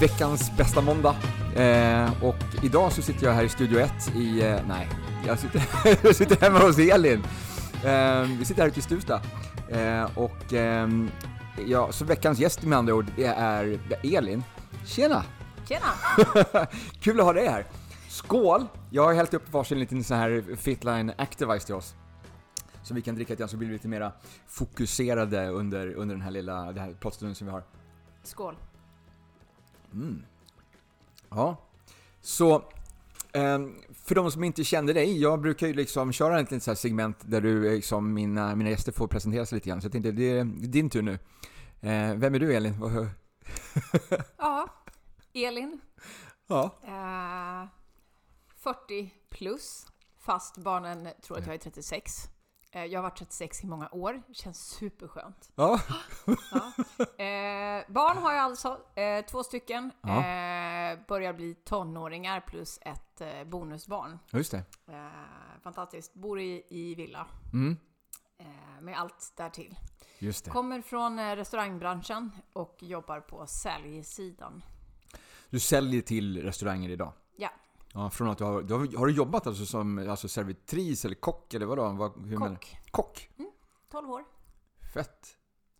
Veckans bästa måndag. Eh, och idag så sitter jag här i Studio 1 i, eh, nej, jag sitter, jag sitter hemma hos Elin. Eh, vi sitter här ute i Stuvsta. Eh, och ehm, ja, så veckans gäst med andra ord är Elin. Tjena! Tjena! Kul att ha dig här. Skål! Jag har hällt upp varsin liten sån här Fitline Activise till oss. Så vi kan dricka grann så blir vi lite mera fokuserade under, under den här lilla det här pratstunden som vi har. Skål. Ja. Så, ehm, för de som inte kände dig, jag brukar ju liksom köra ett litet segment där du liksom, mina, mina gäster får presentera sig lite grann. Så jag tänkte, det är din tur nu. Eh, vem är du Elin? Ja, Elin. Ja. Eh, 40 plus, fast barnen tror att jag är 36. Eh, jag har varit 36 i många år, känns superskönt. Ja. Ja. Eh, barn har jag alltså, eh, två stycken. Ja. Eh, börjar bli tonåringar plus ett eh, bonusbarn. Just det. Eh, fantastiskt. Bor i, i villa. Mm. Med allt därtill. Just det. Kommer från restaurangbranschen och jobbar på säljsidan. Du säljer till restauranger idag? Ja, Ja, från att du har, du har, har du jobbat alltså som alltså servitris eller kock eller vadå? Vad, hur kock. Kock? 12 år. Fett.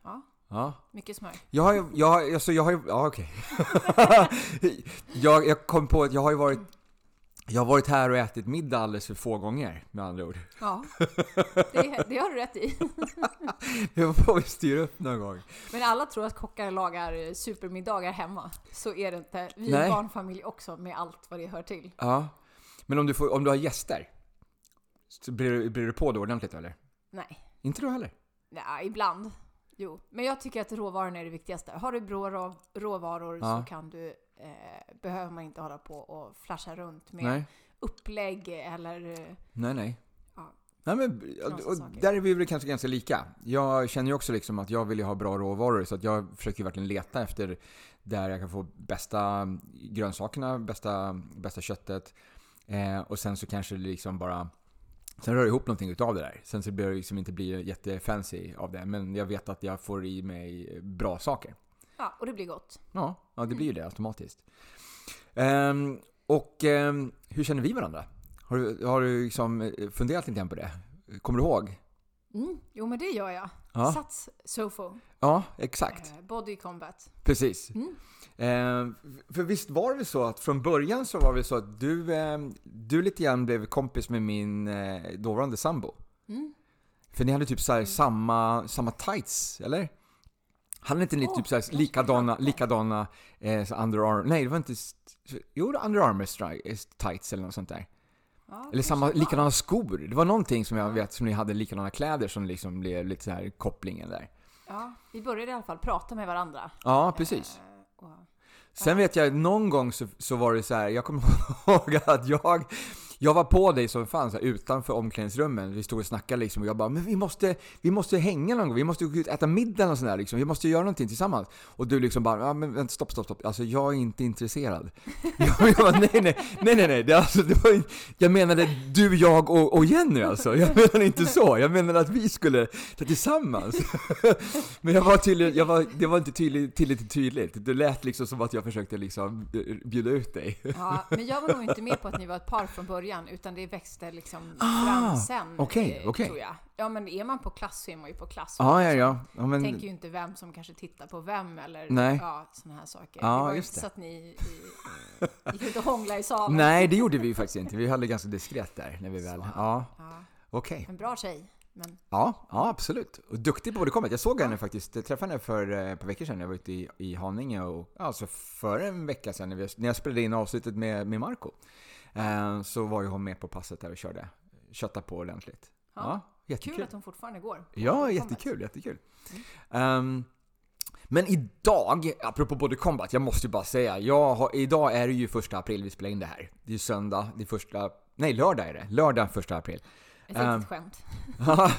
Ja, Ja. mycket smör. Jag har ju, jag, alltså jag har ju, ja okej. jag, jag kom på att jag har ju varit, jag har varit här och ätit middag alldeles för få gånger med andra ord. Ja, det, det har du rätt i. Jag får styra upp någon gång. Men alla tror att kockar lagar supermiddagar hemma. Så är det inte. Vi är Nej. barnfamilj också med allt vad det hör till. Ja. Men om du, får, om du har gäster, så blir du, blir du på det ordentligt eller? Nej, Inte du heller? Nej ibland. Jo, men jag tycker att råvarorna är det viktigaste. Har du bra rå, råvaror Ja. så kan du, eh, behöver man inte hålla på och flasha runt med Nej. upplägg eller... eh, Nej, nej. Ja. Nej men, där är vi väl kanske ganska lika. Jag känner ju också liksom att jag vill ju ha bra råvaror så att jag försöker verkligen leta efter där jag kan få bästa grönsakerna, bästa, bästa köttet. Eh, och sen så kanske det liksom bara Sen rör jag ihop någonting utav det där. Sen så blir det liksom inte bli jättefancy av det. Men jag vet att jag får i mig bra saker. Ja, och det blir gott. Ja, ja det blir ju det automatiskt. Ehm, och ehm, hur känner vi varandra? Har du, har du liksom eh, funderat lite grann på det? Kommer du ihåg? Mm, jo, men det gör jag. Ja. Sats Sofo. Ja, exakt. Eh, body combat. Precis. Mm. Ehm, för visst var det så att från början så var det så att du, ehm, du lite grann blev kompis med min eh, dåvarande sambo? Mm. För ni hade typ så här samma, samma tights, eller? Hade inte ni Åh, typ så här kanske likadana, likadana eh, så Under Armour, nej det var inte, jo det var Under Armour stri- eh, tights eller något sånt där. Ja, Eller samma, likadana skor. Det var någonting som jag Ja. vet som ni hade likadana kläder som liksom blev lite så här kopplingen där. Ja, vi började i alla fall prata med varandra. Ja, precis. Eh, och, Sen vet jag, någon gång så, så var det så här, jag kommer ihåg att jag, jag var på dig som fan så här, utanför omklädningsrummen. Vi stod och snackade liksom och jag bara, men vi måste, vi måste hänga någon gång, vi måste gå ut och äta middag och sådär liksom. Vi måste göra någonting tillsammans. Och du liksom bara, ja men vänta, stopp, stopp, stopp. Alltså jag är inte intresserad. jag, jag bara, nej, nej, nej, nej, nej. Det, alltså, det var, jag menade du, jag och, och Jenny alltså. Jag menade inte så. Jag menade att vi skulle ta tillsammans. men jag var tydlig, jag var, det var inte tydligt, tillräckligt tydligt. Det lät liksom som att jag försökte liksom bjuda ut dig. ja, men jag var nog inte med på att ni var ett par från början, utan det växte liksom Ah, fram sen. okej, eh, okej. Tror jag. Ja, men är man på klass så är man ju på klass. Ja, ja, ja. ja men, Tänker ju inte vem som kanske tittar på vem eller Nej. ja, sådana här saker. Ja, det var ju just inte så att ni gick ut och hånglade i salen. nej, det gjorde vi ju faktiskt inte. Vi höll det ganska diskret där när vi väl... Så. Ja, Ja, okej. en bra tjej. Men Ja, ja, absolut. Och duktig på bodycombat. Jag såg henne faktiskt, jag träffade henne för eh, ett par veckor sedan. Jag var ute i, i Haninge och alltså för en vecka sedan när, vi, när jag spelade in avslutet med, med Marco så var ju hon med på passet där och körde. Köttade på ordentligt. Ja, Ja, jättekul. kul att hon fortfarande går. Ja, Combat. jättekul, jättekul. Ehm, men idag, apropå Body Combat, jag måste ju bara säga, jag har, idag är det ju första april vi spelar in det här. Det är söndag, det är första, nej lördag är det, lördag första april. Ett Ehm, litet skämt.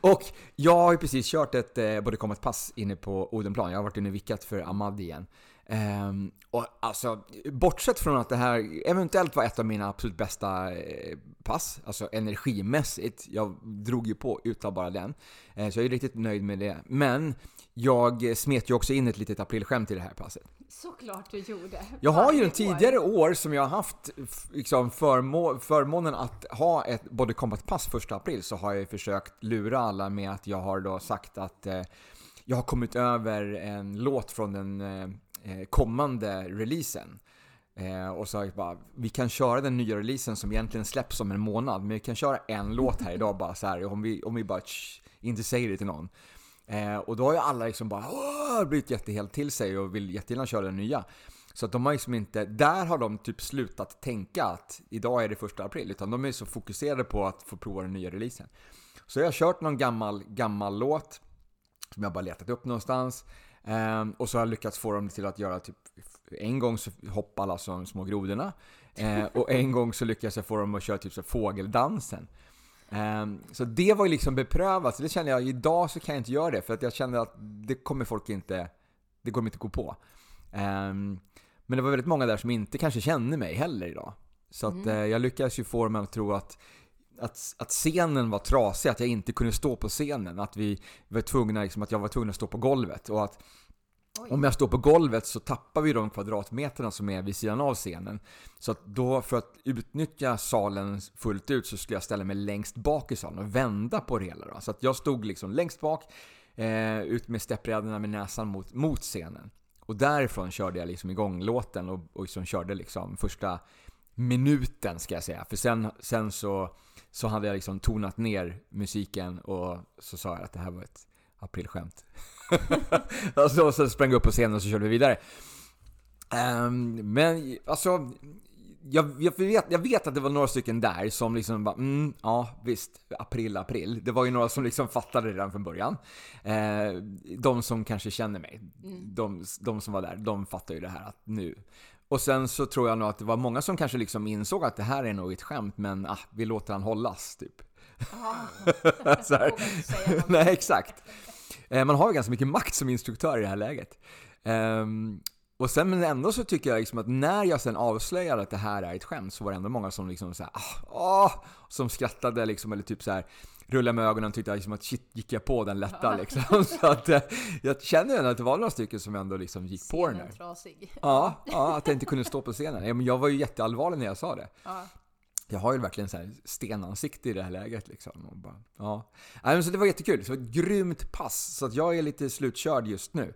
och jag har ju precis kört ett eh, Body Combat-pass inne på Odenplan. Jag har varit inne och vickat för Ahmad igen. Ehm, och alltså, bortsett från att det här eventuellt var ett av mina absolut bästa eh, pass, alltså energimässigt. Jag drog ju på utav bara den. Eh, så jag är riktigt nöjd med det. Men jag smet ju också in ett litet aprilskämt i det här passet. Såklart du gjorde. Jag har ju en tidigare år som jag har haft liksom förmå förmånen att ha ett Body Combat-pass första april så har jag försökt lura alla med att jag har då sagt att eh, jag har kommit över en låt från den eh, Eh, kommande releasen. Eh, och så jag bara, vi kan köra den nya releasen som egentligen släpps om en månad, men vi kan köra en låt här idag bara så här om vi, om vi bara tsch, inte säger det till någon. Eh, och då har ju alla liksom bara Åh! blivit jättehelt till sig och vill jättegärna köra den nya. Så att de har liksom inte, där har de typ slutat tänka att idag är det första april, utan de är så fokuserade på att få prova den nya releasen. Så jag har kört någon gammal, gammal låt som jag bara letat upp någonstans. Ehm, och så har jag lyckats få dem till att göra typ, en gång så hoppar alla som små grodorna. Eh, och en gång så lyckades jag få dem att köra typ så fågeldansen. Ehm, så det var ju liksom beprövat, så det kände jag, idag så kan jag inte göra det för att jag kände att det kommer folk inte, det kommer inte gå på. Ehm, men det var väldigt många där som inte kanske kände mig heller idag. Så att eh, jag lyckades ju få dem att tro att att, att scenen var trasig, att jag inte kunde stå på scenen. Att vi var tvungna, liksom, att jag var tvungen att stå på golvet. Och att Oj. om jag står på golvet så tappar vi de kvadratmeterna som är vid sidan av scenen. Så att då, för att utnyttja salen fullt ut så skulle jag ställa mig längst bak i salen och vända på det hela. Då. Så att jag stod liksom längst bak, eh, ut med steppbrädorna med näsan mot, mot scenen. Och därifrån körde jag liksom igång låten och, och liksom körde liksom första minuten ska jag säga. För sen, sen så, så hade jag liksom tonat ner musiken och så sa jag att det här var ett aprilskämt. och så, så sprang jag upp på scenen och så körde vi vidare. Ehm, men alltså, jag, jag, vet, jag vet att det var några stycken där som liksom bara mm, ja visst, april, april. Det var ju några som liksom fattade det redan från början. Eh, de som kanske känner mig, de, de som var där, de fattar ju det här att nu. Och sen så tror jag nog att det var många som kanske liksom insåg att det här är nog ett skämt, men ah, vi låter han hållas typ. Jaha. Så här. Nej, exakt. Eh, Man har ju ganska mycket makt som instruktör i det här läget. Ehm, och sen men ändå så tycker jag liksom att när jag sen avslöjade att det här är ett skämt så var det ändå många som liksom så här, ah, ah, som skrattade liksom eller typ så här rullade med ögonen och tyckte liksom att shit, gick jag på den lätta liksom. Så att eh, jag känner ändå att det var några stycken som ändå liksom gick på den Scenen där. trasig. Ja, ja, att jag inte kunde stå på scenen. Ja, men jag var ju jätteallvarlig när jag sa det. Ja. Jag har ju verkligen så här stenansikte i det här läget liksom. Och bara, ja. Nej, men så det var jättekul. Så det var ett grymt pass. Så att jag är lite slutkörd just nu.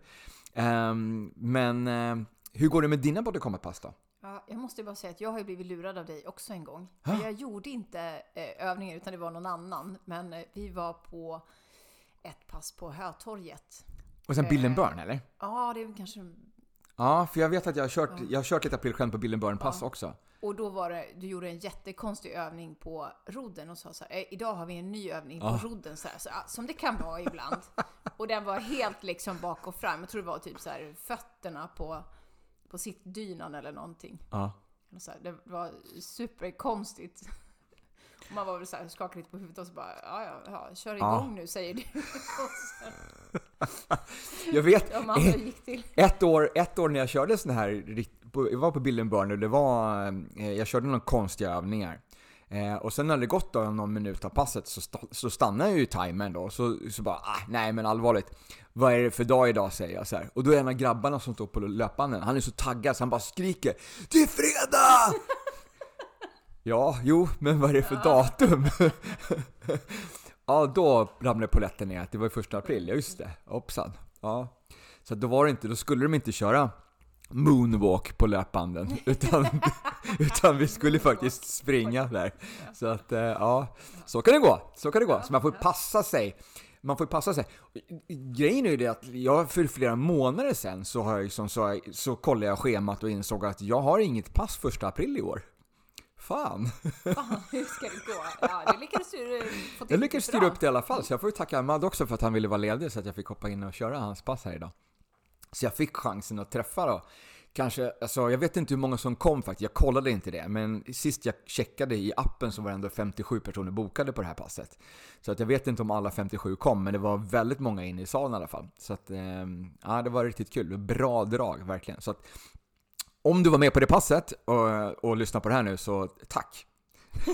Ehm, men eh, hur går det med dina Body Combat-pass då? Ja, jag måste bara säga att jag har ju blivit lurad av dig också en gång. Ha? Jag gjorde inte eh, övningen utan det var någon annan. Men eh, vi var på ett pass på Hötorget. Och sen Eh. Burn eller? Ja, det är kanske... Ja, för jag vet att jag har kört, jag har kört ett aprilskämt på Bill and Burn-pass Ja. också. Och då var det, du gjorde en jättekonstig övning på rodden och sa så här, "Eh, idag har vi en ny övning på Ja. rodden så här, så, ja, som det kan vara ibland. och den var helt liksom bak och fram. Jag tror det var typ så här fötterna på, på sittdynan eller någonting. Ja. Så här, det var superkonstigt. Och man var väl så här, skakade lite på huvudet och så bara, ja, ja, ja kör Ja. igång nu säger du. Jag vet, till. Ett år, ett år när jag körde sån här, på- jag var på Bill and Burn och det var, eh, jag körde några konstiga övningar. Eh, och sen när det gått då någon minut av passet så, stannar jag ju timern då. Så, så bara, ah, nej men allvarligt. Vad är det för dag idag säger jag så här. Och då är en av grabbarna som står på löpbanden, han är så taggad så han bara skriker Det är fredag! ja, jo, men vad är det för datum? ja, då ramlade polletten ner att det var första april, ja just det, hoppsan. Ja. Så då var det inte, då skulle de inte köra moonwalk på löpbanden. Utan, utan vi skulle faktiskt springa där. Så att, eh, ja, så kan det gå. Så kan det gå. Så man får passa sig. Man får passa sig. Grejen är ju det att jag för flera månader sedan så, har jag liksom, så, så kollade jag schemat och insåg att jag har inget pass första april i år. Fan! Fan, hur ska det gå? Ja, det lyckades du eh, få till Jag lyckades styra upp det i alla fall, så jag får ju tacka Ahmad också för att han ville vara ledig så att jag fick hoppa in och köra hans pass här idag. Så jag fick chansen att träffa då Kanske, alltså jag vet inte hur många som kom faktiskt, jag kollade inte det. Men sist jag checkade i appen så var det ändå 57 personer bokade på det här passet. Så att jag vet inte om alla 57 kom, men det var väldigt många inne i salen i alla fall. Så att, eh, ja det var riktigt kul. Bra drag, verkligen. Så att, om du var med på det passet och, och lyssnar på det här nu, så tack!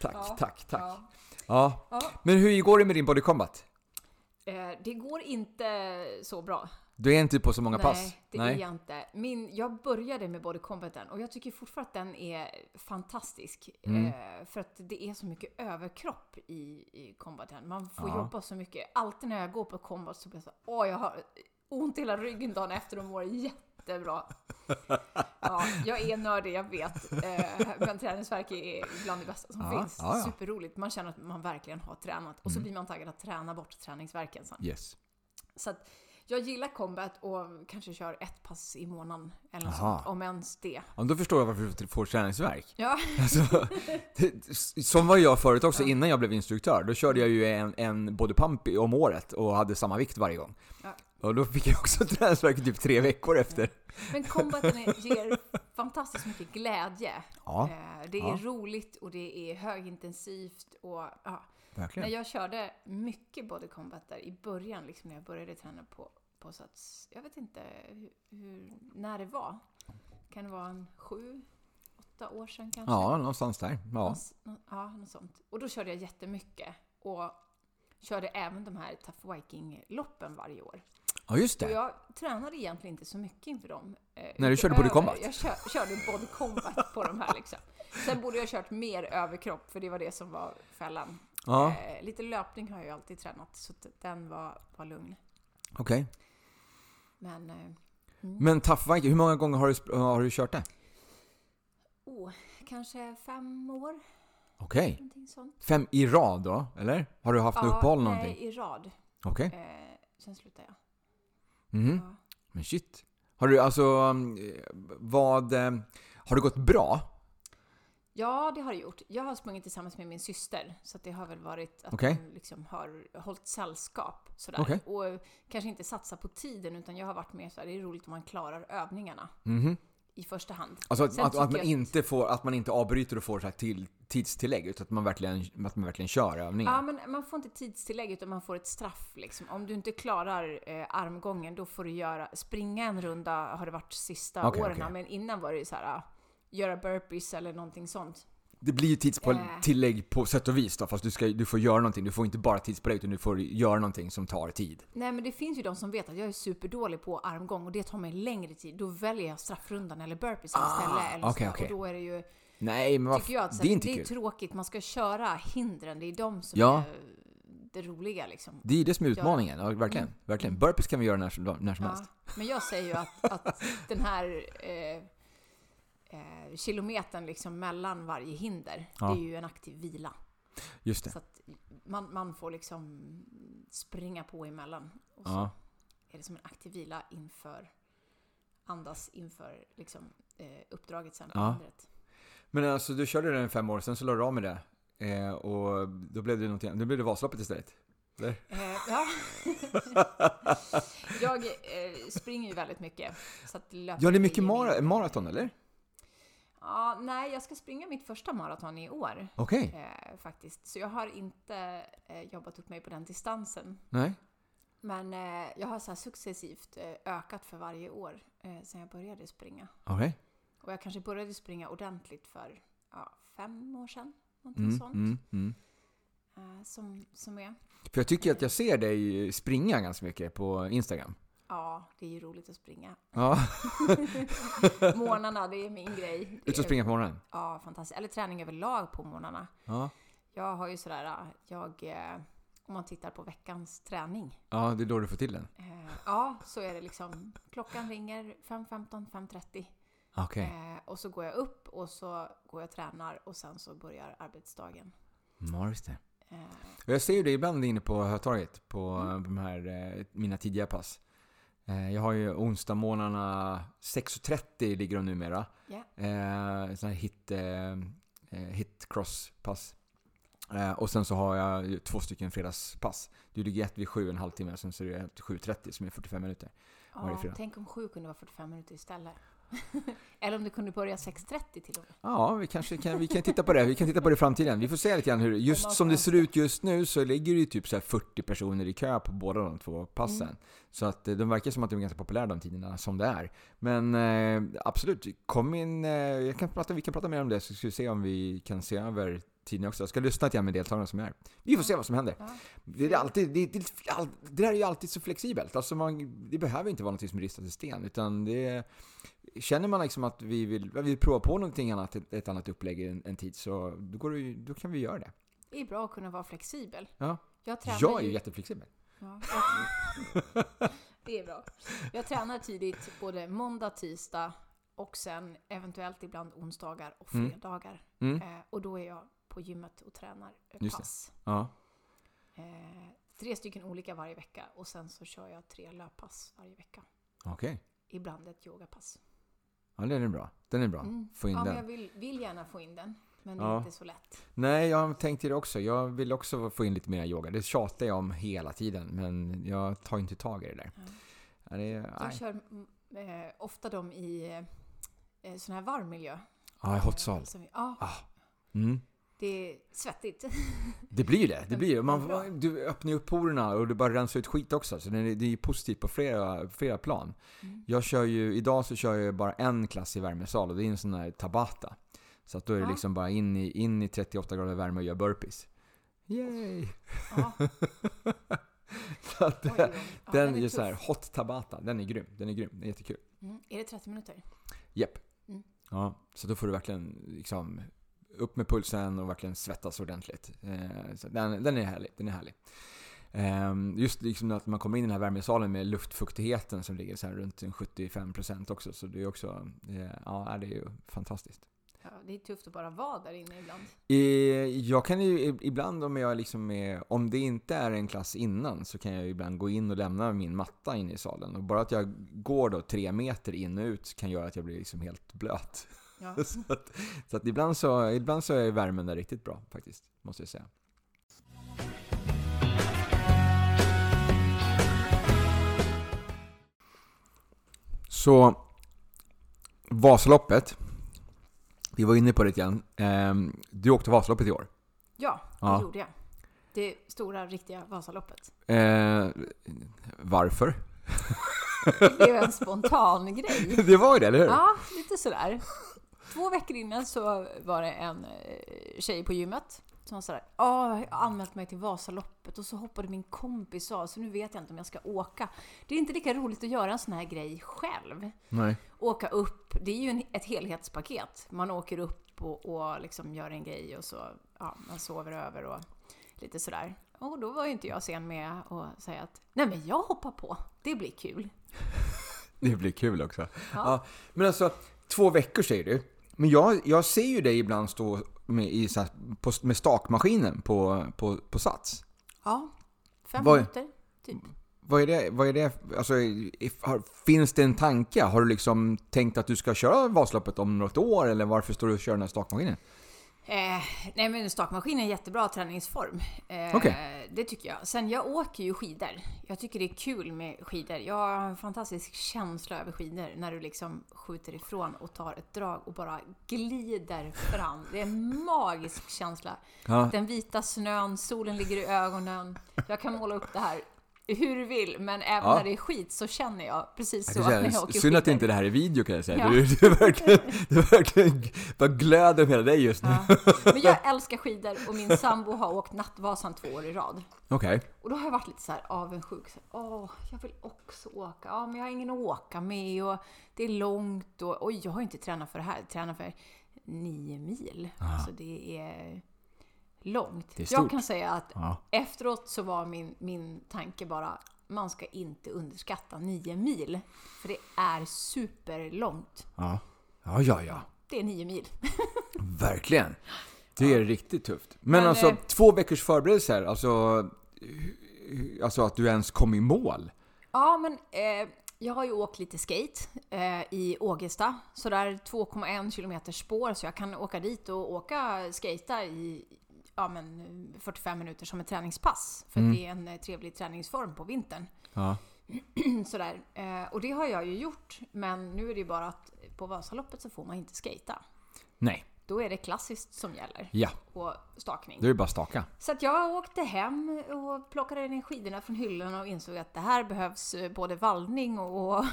tack, Ja, tack, tack. Ja. Ja. Ja. Men hur går det med din body combat? Eh, det går inte så bra. Du är inte på så många pass? Nej, det är jag inte. Min, jag började med Body Combaten och jag tycker fortfarande att den är fantastisk. Mm. Eh, för att det är så mycket överkropp i, i combaten. Man får Ja. jobba så mycket. Alltid när jag går på combat så blir jag så åh jag har ont i hela ryggen dagen efter och mår jättebra. Ja, jag är nördig, jag vet. Eh, men träningsvärk är bland det bästa som Ja, finns. ja, ja. Superroligt. Man känner att man verkligen har tränat. Och så blir man taggad att träna bort träningsvärken sen. Yes. Så att jag gillar combat och kanske kör ett pass i månaden eller något sånt, om ens det. Ja, då förstår jag varför du får träningsvärk. Ja, Alltså, som var jag förut också, Ja. innan jag blev instruktör. Då körde jag ju en, en body pump om året och hade samma vikt varje gång. Ja. Och då fick jag också träningsvärk typ tre veckor efter. men combaten ger fantastiskt mycket glädje. Ja, Eh, Det är Ja. roligt och det är högintensivt och ja. När verkligen. jag körde mycket body combat där i början, liksom när jag började träna på, på Sats, jag vet inte hur, hur, när det var. Kan det vara en sju, åtta år sedan kanske? Ja, någonstans där. Ja. Någonstans- Ja, något sånt. Och då körde jag jättemycket. Och körde även de här Tough Viking-loppen varje år. Ja, just Och det. jag tränade egentligen inte så mycket inför dem. eh, När du körde body combat? Jag kör, körde body combat på de här liksom. Sen borde jag ha kört mer överkropp, för det var det som var fällan. Ja, Eh, lite löpning har jag ju alltid tränat, så den var, var lugn. okej. Men... Eh, Men Tough Viking, hur många gånger har du, har du kört det? oh, kanske fem år, Okej. sånt. Fem i rad då, eller? Har du haft något uppehåll nej, någonting? i rad. Okej. Eh, sen slutade jag. Mhm. Ja. Men shit. Har du alltså, um, vad... eh, Har det gått bra? Ja, det har det gjort. Jag har sprungit tillsammans med min syster, så det har väl varit att Okej. hon liksom har hållit sällskap. Sådär. Okej. Och kanske inte satsa på tiden, utan jag har varit mer såhär, det är roligt om man klarar övningarna Mhm. I första hand. Alltså att, att, att, man inte får, att man inte avbryter och får så här till, tidstillägg, utan att man verkligen, att man verkligen kör övningen. Ja, men man får inte tidstillägg, utan man får ett straff. Liksom. Om du inte klarar eh, armgången, då får du göra, springa en runda, har det varit sista Okej, åren. okej. Men innan var det ju så här, göra burpees eller någonting sånt. Det blir ju tidstillägg på sätt och vis då, fast du, ska, du får göra någonting. Du får inte bara tidspålägg, utan du får göra någonting som tar tid. Nej men det finns ju de som vet att jag är superdålig på armgång och det tar mig längre tid. Då väljer jag straffrundan eller burpeesen Ah, istället. Eller okej, så. okej. Och då är det ju, Nej, men tycker jag att det är inte det är kul. tråkigt. Man ska köra hindren, det är de som Ja. är det roliga liksom. Det är det som är utmaningen, ja, verkligen. Mm. verkligen. Burpees kan vi göra när, som- när som Ja. helst. Men jag säger ju att, att den här eh, eh, kilometern liksom mellan varje hinder, Ja. det är ju en aktiv vila. Just det. Så att man, man får liksom springa på emellan. Och så Ja. är det som en aktiv vila inför andas inför liksom, eh, uppdraget sen på Ja. hindret. Men alltså, du körde den i fem år, sen så la du av med det. Eh, och då blev det någonting, då blev det Vasaloppet istället. Eh, ja. jag eh, springer ju väldigt mycket. Så att Ja, det är mycket mara, maraton, eller? Ja, nej, jag ska springa mitt första maraton i år. Okej. Eh, faktiskt. Så jag har inte eh, jobbat upp mig på den distansen. Nej. Men eh, jag har så här successivt eh, ökat för varje år eh, sedan jag började springa. Okej. Och jag kanske började springa ordentligt för ja, fem år sedan. Någonting Mm, sånt. mm, mm. Eh, som, som är. För jag tycker att jag ser dig springa ganska mycket på Instagram. Ja, det är ju roligt att springa. Ja, Morgnarna, det är min grej. Ut och springa på morgonen. Ja, fantastiskt. Eller träning överlag på morgnarna. Ja. Jag har ju sådär, jag, eh, om man tittar på veckans träning. ja, det är då du får till den. Eh, ja, så är det liksom, klockan ringer 5.15, 5.30. Okej. Eh, och så går jag upp och så går jag och tränar och sen så börjar arbetsdagen. Ja, just det. Eh, Jag ser ju det ibland inne på Hötorget på Mm. de här, mina tidiga pass. Eh, Jag har ju onsdagsmorgnarna 6.30 ligger de numera. Ja. Eh, sån här hit, eh, eh, hit cross pass. Eh, och sen så har jag två stycken fredagspass. Du ligger ett vid sju en halvtimme, sen så är det ett 7.30 som är 45 minuter. Varje Ja, fredag. tänk om sju kunde vara 45 minuter istället. Eller om det kunde börja 6.30 till och med. Ja, vi kanske kan, vi kan titta på det. Vi kan titta på det i framtiden. Vi får se lite grann hur... Just som det ser ut just nu så ligger det ju typ så här 40 personer i kö på båda de två passen. Mm. Så att eh, de verkar som att de är ganska populära de tiderna som det är. Men eh, absolut, kom in. Eh, jag kan prata, vi kan prata mer om det så ska vi se om vi kan se över tiden också. Jag ska lyssna till med deltagarna som är här. Vi får se vad som händer. Ja. Det, är alltid, det, det, det där är ju alltid så flexibelt. Alltså man, det behöver inte vara något som är ristat i sten. Utan det, känner man liksom att vi vill, vi prova på någonting annat, ett, ett annat upplägg en, en tid, så då, det, då kan vi göra det. Det är bra att kunna vara flexibel. Ja. Jag Jag är ju- jätteflexibel. Ja, jag- det är bra. Jag tränar tidigt både måndag, tisdag och sen eventuellt ibland onsdagar och Mm. fredagar. Mm. Eh, och då är jag på gymmet och tränar Just pass. Ja. Eh, tre stycken olika varje vecka och sen så kör jag tre löppass varje vecka. Okej. Ibland ett yogapass. Ja, den är bra. Den är bra. Mm. Få in ja, den. jag vill, vill gärna få in den. Men det är inte så lätt. Nej, jag har tänkt det också. Jag vill också få in lite mer yoga. Det tjatar jag om hela tiden, men jag tar inte tag i det där. Ja. Ja, det Jag kör mm, eh, ofta dem i eh, sån här varm miljö. Ja, hot sal. Eh, som vi- Ja, Mm. Det är svettigt. Det blir ju det. Det blir. Man, du öppnar ju upp porerna och du bara rensar ut skit också. Så det är, det är positivt på flera, flera plan. Mm. Jag kör ju, idag så kör jag bara en klass i värmesal och det är en sån här Tabata. Så att då är det Ja. liksom bara in i, in i 38 grader värme och göra burpees. Yay! Ja, Så att, oj, oj. Ja, den är är så här, hot Tabata, den är grym. Den är grym, den är jättekul. Mm. Är det 30 minuter? Japp. Mm. Ja, så då får du verkligen liksom upp med pulsen och verkligen svettas ordentligt. Eh, så den, den är härlig. Den är härlig. Ehm, just liksom att man kommer in i den här värmesalen med luftfuktigheten som ligger så runt en 75% också. Så det är också, eh, ja det är ju fantastiskt. Ja, det är tufft att bara vara där inne ibland. Eh, Jag kan ju ibland om jag liksom är, om det inte är en klass innan så kan jag ibland gå in och lämna min matta inne i salen. Och bara att jag går då tre meter in och ut kan göra att jag blir liksom helt blöt. Ja. så att, så att ibland, så, ibland så är värmen där riktigt bra faktiskt, måste jag säga. Så, Vasaloppet. Vi var inne på det igen. Ehm, Du åkte Vasaloppet i år. ja, det Ja. gjorde jag. Det stora, riktiga Vasaloppet. Eh, varför? Det blev en spontan grej. Det var ju det, eller hur? Ja, lite sådär. Två veckor innan så var det en eh, tjej på gymmet som sådär, ja, jag har anmält mig till Vasaloppet och så hoppade min kompis av så nu vet jag inte om jag ska åka. Det är inte lika roligt att göra en sån här grej själv. Nej. Åka upp, det är ju en, ett helhetspaket. Man åker upp och, och liksom gör en grej och så, ja, man sover över och lite sådär. Och då var ju inte jag sen med att säga att, nej men jag hoppar på, det blir kul. Det blir kul också. Ja. Ja. men alltså, två veckor säger du. Men jag, jag ser ju dig ibland stå med, i, så här, på, med stakmaskinen på, på, på Sats. Ja, fem Vad- minuter, typ. Vad är det? Vad är det? Alltså, if, har, finns det en tanke? Har du liksom tänkt att du ska köra Vasaloppet om något år? Eller varför står du och kör den här stakmaskinen? Eh, nej men stakmaskin är en jättebra träningsform. Eh, Okej. Det tycker jag. Sen jag åker ju skidor. Jag tycker det är kul med skidor. Jag har en fantastisk känsla över skidor när du liksom skjuter ifrån och tar ett drag och bara glider fram. Det är en magisk känsla. Ja. Den vita snön, solen ligger i ögonen. Jag kan måla upp det här hur du vill, men även Ja. när det är skit så känner jag precis så Jag kan när jag säga, åker synd att inte det här är video kan jag säga. Ja. Du, du, verkligen, du verkligen bara glöder om hela dig just nu. Ja. Men jag älskar skidor och min sambo har åkt Nattvasan två år i rad. Okej. Och då har jag varit lite så här avundsjuk. Så, här, Åh, jag vill också åka. Ja, men jag har ingen att åka med och det är långt och oj, jag har inte tränat för det här. Jag tränar för nio mil. Alltså det är långt. Jag kan säga att Ja. efteråt så var min, min tanke bara man ska inte underskatta nio mil. För det är superlångt. Ja. Ja, ja, ja. Det är nio mil. Verkligen. Det är riktigt tufft. Men, Men, alltså, eh, två veckors förberedelser, alltså, hu- alltså att du ens kom i mål. Ja, men eh, jag har ju åkt lite skate eh, i Ågesta. Sådär 2,1 kilometer spår, så jag kan åka dit och åka skata i ja, men 45 minuter som ett träningspass. För Mm. det är en eh, trevlig träningsform på vintern. Ja. Sådär. Eh, och det har jag ju gjort. Men nu är det ju bara att på Vasaloppet så får man inte skata. Nej. Då är det klassiskt som gäller. Ja, Och stakning. då är det bara staka. Så att jag åkte hem och plockade ner skidorna från hyllorna och insåg att det här behövs eh, både vallning och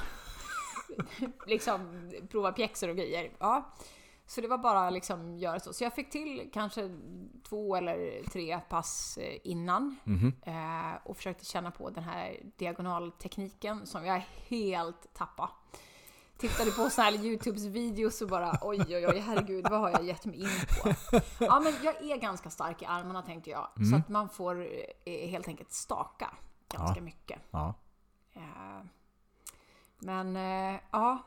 liksom prova pjäxor och grejer. Ja. Så det var bara liksom göra så. Så jag fick till kanske två eller tre pass eh, innan Mhm. eh, och försökte känna på den här diagonaltekniken som jag helt tappade. Tittade på såna här Youtubes videos och bara oj oj oj herregud vad har jag gett mig in på? Ja men jag är ganska stark i armarna tänkte jag. Så att man får eh, helt enkelt staka ganska Ja. mycket. Ja. Men ja.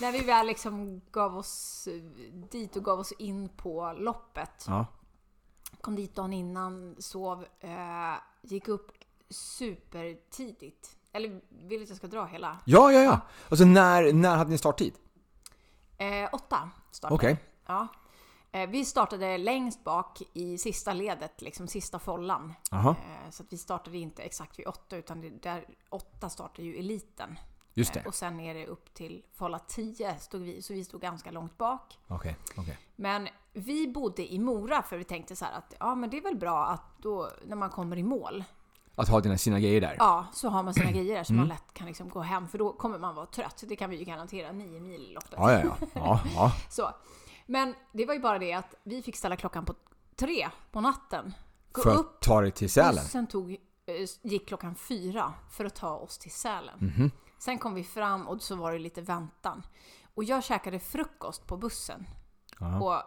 När vi väl liksom gav oss dit och gav oss in på loppet. Ja. Kom dit dagen innan, sov, eh, gick upp supertidigt. Eller vill du att jag ska dra hela? Ja, ja, ja. Alltså när, när hade ni starttid? Eh, åtta startade Okej. Ja. Eh, vi startade längst bak i sista ledet, liksom sista follan. Eh, så att vi startade inte exakt vid åtta, utan det, där åtta startar ju eliten. Just det. och sen är det upp till folla 10 stod vi, så vi stod ganska långt bak. Okej, okej. Men vi bodde i Mora för vi tänkte så här att ja men det är väl bra att då när man kommer i mål, Att ha dina, sina grejer där? ja så har man sina grejer där så Mm. man lätt kan liksom gå hem för då kommer man vara trött. Det kan vi ju garantera, 9 mil loppet. Ja, ja, ja. ja. Så. Men det var ju bara det att vi fick ställa klockan på tre på natten. Gå För upp att ta dig till Sälen? Bussen tog, eh, gick klockan fyra för att ta oss till Sälen. Mhm. Sen kom vi fram och så var det lite väntan. Och jag käkade frukost på bussen. Ja. Och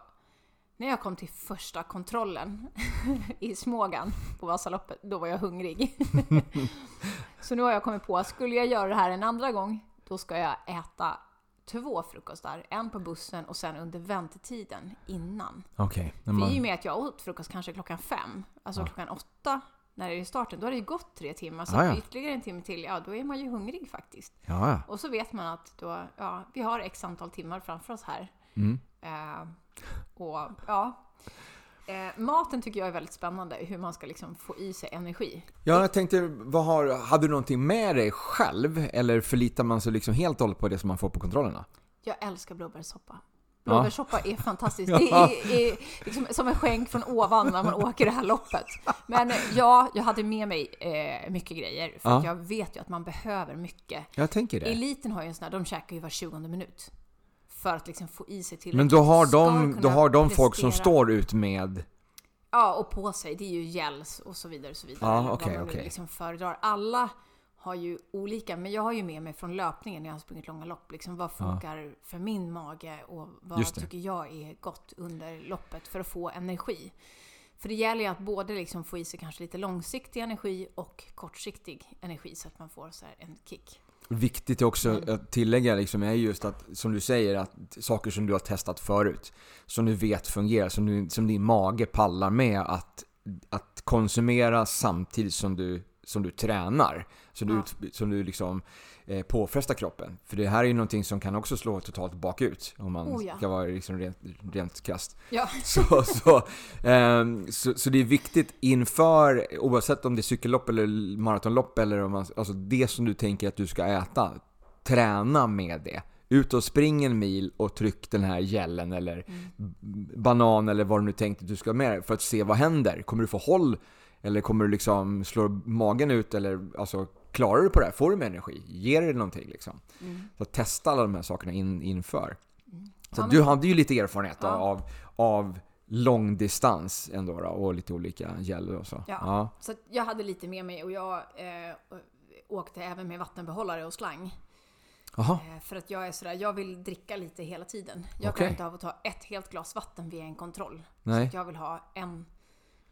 när jag kom till första kontrollen i Smågan på Vasaloppet, då var jag hungrig. så nu har jag kommit på att skulle jag göra det här en andra gång, då ska jag äta två frukostar. En på bussen och sen under väntetiden innan. Okej. När För i och man- med att jag åt frukost kanske klockan fem, alltså Ja. klockan åtta när det är starten, då har det ju gått tre timmar. Så Ja, ja. ytterligare en timme till, ja då är man ju hungrig faktiskt. Ja, ja. Och så vet man att då, ja, vi har x antal timmar framför oss här. Mm. Eh, och ja, eh, maten tycker jag är väldigt spännande, hur man ska liksom få i sig energi. Ja, jag tänkte, vad har, hade du någonting med dig själv? Eller förlitar man sig liksom helt och hållet på det som man får på kontrollerna? Jag älskar blåbärssoppa. Blåbärssoppa är fantastiskt. Det är, är liksom som en skänk från ovan när man åker det här loppet. Men eh, ja, jag hade med mig eh, mycket grejer. För att Ja. jag vet ju att man behöver mycket. Jag tänker det. Eliten har ju en sån här, de käkar ju var 20 minut. För att liksom få i sig tillräckligt. Men då har de, då har de folk som står ut med... Ja, och på sig. Det är ju gels och så vidare. Och så vidare Ja, okej, vad man okej. liksom föredrar. Alla har ju olika, men jag har ju med mig från löpningen när jag har sprungit långa lopp. Liksom, vad funkar för min mage och vad tycker jag är gott under loppet för att få energi. För det gäller ju att både liksom få i sig kanske lite långsiktig energi och kortsiktig energi så att man får så en kick. Viktigt också Mm. att tillägga liksom är just att, som du säger, att saker som du har testat förut, som du vet fungerar, som, du, som din mage pallar med att, att konsumera samtidigt som du, som du tränar. Så du, Ja. som du liksom eh, påfrestar kroppen. För det här är ju någonting som kan också slå totalt bakut, om man Oh ja. ska vara liksom rent, rent krasst. Ja, Så, så, ehm, så, så det är viktigt inför, oavsett om det är cykellopp eller maratonlopp eller om man, alltså det som du tänker att du ska äta, träna med det. Ut och spring en mil och tryck den här gällen eller b- banan eller vad du nu tänkte att du ska ha med dig för att se vad händer. Kommer du få håll? Eller kommer du liksom slå magen ut? Eller alltså, klarar du på det här? Får du med energi? Ger det någonting liksom? Så testa alla de här sakerna in, inför. Så Mm. Ja, du hade ju lite erfarenhet Ja. av, av långdistans ändå då, och lite olika gäll och så. Ja. Så att jag hade lite med mig och jag eh, åkte även med vattenbehållare och slang. Eh, För att jag är sådär, jag vill dricka lite hela tiden. Jag Okej. klarar inte av att ta ett helt glas vatten vid en kontroll. Så Nej. att jag vill ha en,